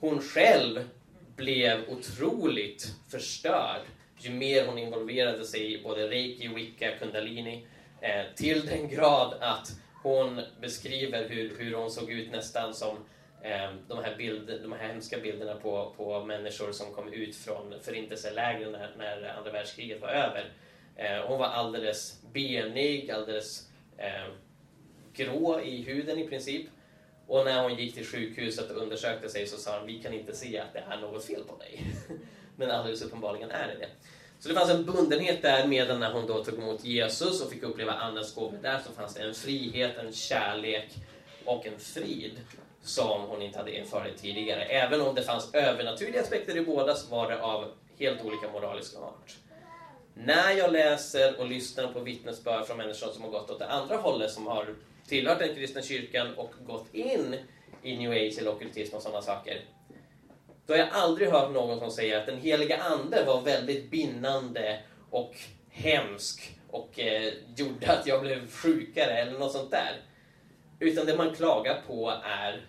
Hon själv blev otroligt förstörd ju mer hon involverade sig i både reiki, wicca, kundalini, eh, till den grad att hon beskriver hur, hur hon såg ut nästan som Ehm, de, här bild, de här hemska bilderna på, på människor som kom ut från förintelselägren när, när andra världskriget var över. Eh, hon var alldeles benig, alldeles eh, grå i huden i princip. Och när hon gick till sjukhuset och undersökte sig så sa de vi kan inte se att det är något fel på dig. Men alldeles uppenbarligen är det det. Så det fanns en bundenhet där medan när hon då tog emot Jesus och fick uppleva Andens gåvor där så fanns det en frihet, en kärlek och en frid som hon inte hade erfarit tidigare. Även om det fanns övernaturliga aspekter i båda så var det av helt olika moraliska art. När jag läser och lyssnar på vittnesbörd från människor som har gått åt det andra hållet, som har tillhört den kristna kyrkan och gått in i new age eller ockultism och sådana saker, då har jag aldrig hört någon som säger att den heliga ande var väldigt bindande och hemsk och eh, gjorde att jag blev sjukare eller något sånt där. Utan det man klagar på är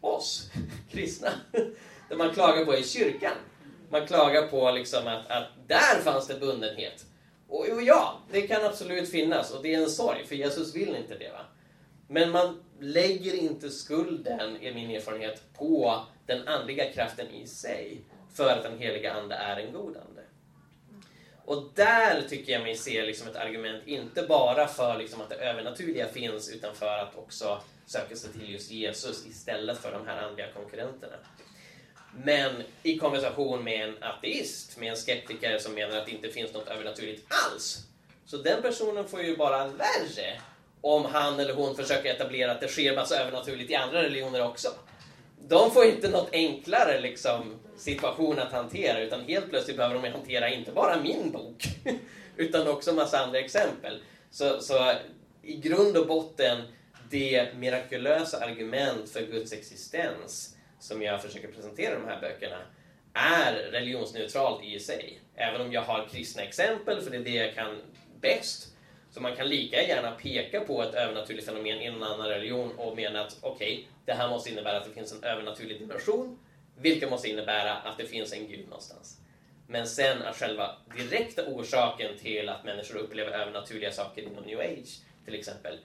oss kristna. Det man klagar på är kyrkan. Man klagar på liksom att, att där fanns det bundenhet. Och, och ja, det kan absolut finnas och det är en sorg, för Jesus vill inte det. Va? Men man lägger inte skulden, i min erfarenhet, på den andliga kraften i sig för att den heliga Ande är en god ande. Och där tycker jag mig se liksom ett argument, inte bara för liksom att det övernaturliga finns, utan för att också söka sig till just Jesus istället för de här andliga konkurrenterna. Men i konversation med en ateist, med en skeptiker som menar att det inte finns något övernaturligt alls, så den personen får ju bara värre om han eller hon försöker etablera att det sker massa övernaturligt i andra religioner också. De får inte något enklare liksom, situation att hantera, utan helt plötsligt behöver de hantera inte bara min bok, utan också massa andra exempel. Så, så i grund och botten, det mirakulösa argument för Guds existens som jag försöker presentera i de här böckerna är religionsneutralt i sig. Även om jag har kristna exempel, för det är det jag kan bäst, så man kan lika gärna peka på ett övernaturligt fenomen i en annan religion och mena att okej, okay, det här måste innebära att det finns en övernaturlig dimension, vilket måste innebära att det finns en gud någonstans. Men sen att själva direkta orsaken till att människor upplever övernaturliga saker inom new age, till exempel,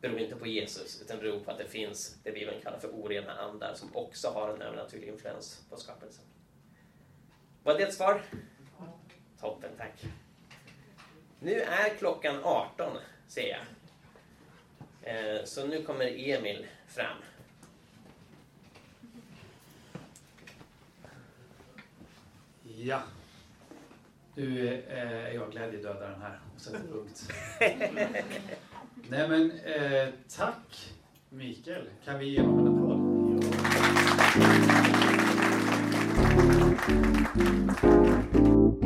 beror inte på Jesus, utan beror på att det finns det Bibeln kallar för orena andar som också har en övernaturlig influens på skapelsen. Var det ett svar? Toppen, tack. Nu är klockan 18, ser jag. Eh, så nu kommer Emil fram. Ja. Nu är jag glädjedödaren här och sätter punkt. Nej men, eh, tack Mikael. Kan vi ge honom en applåd? mycket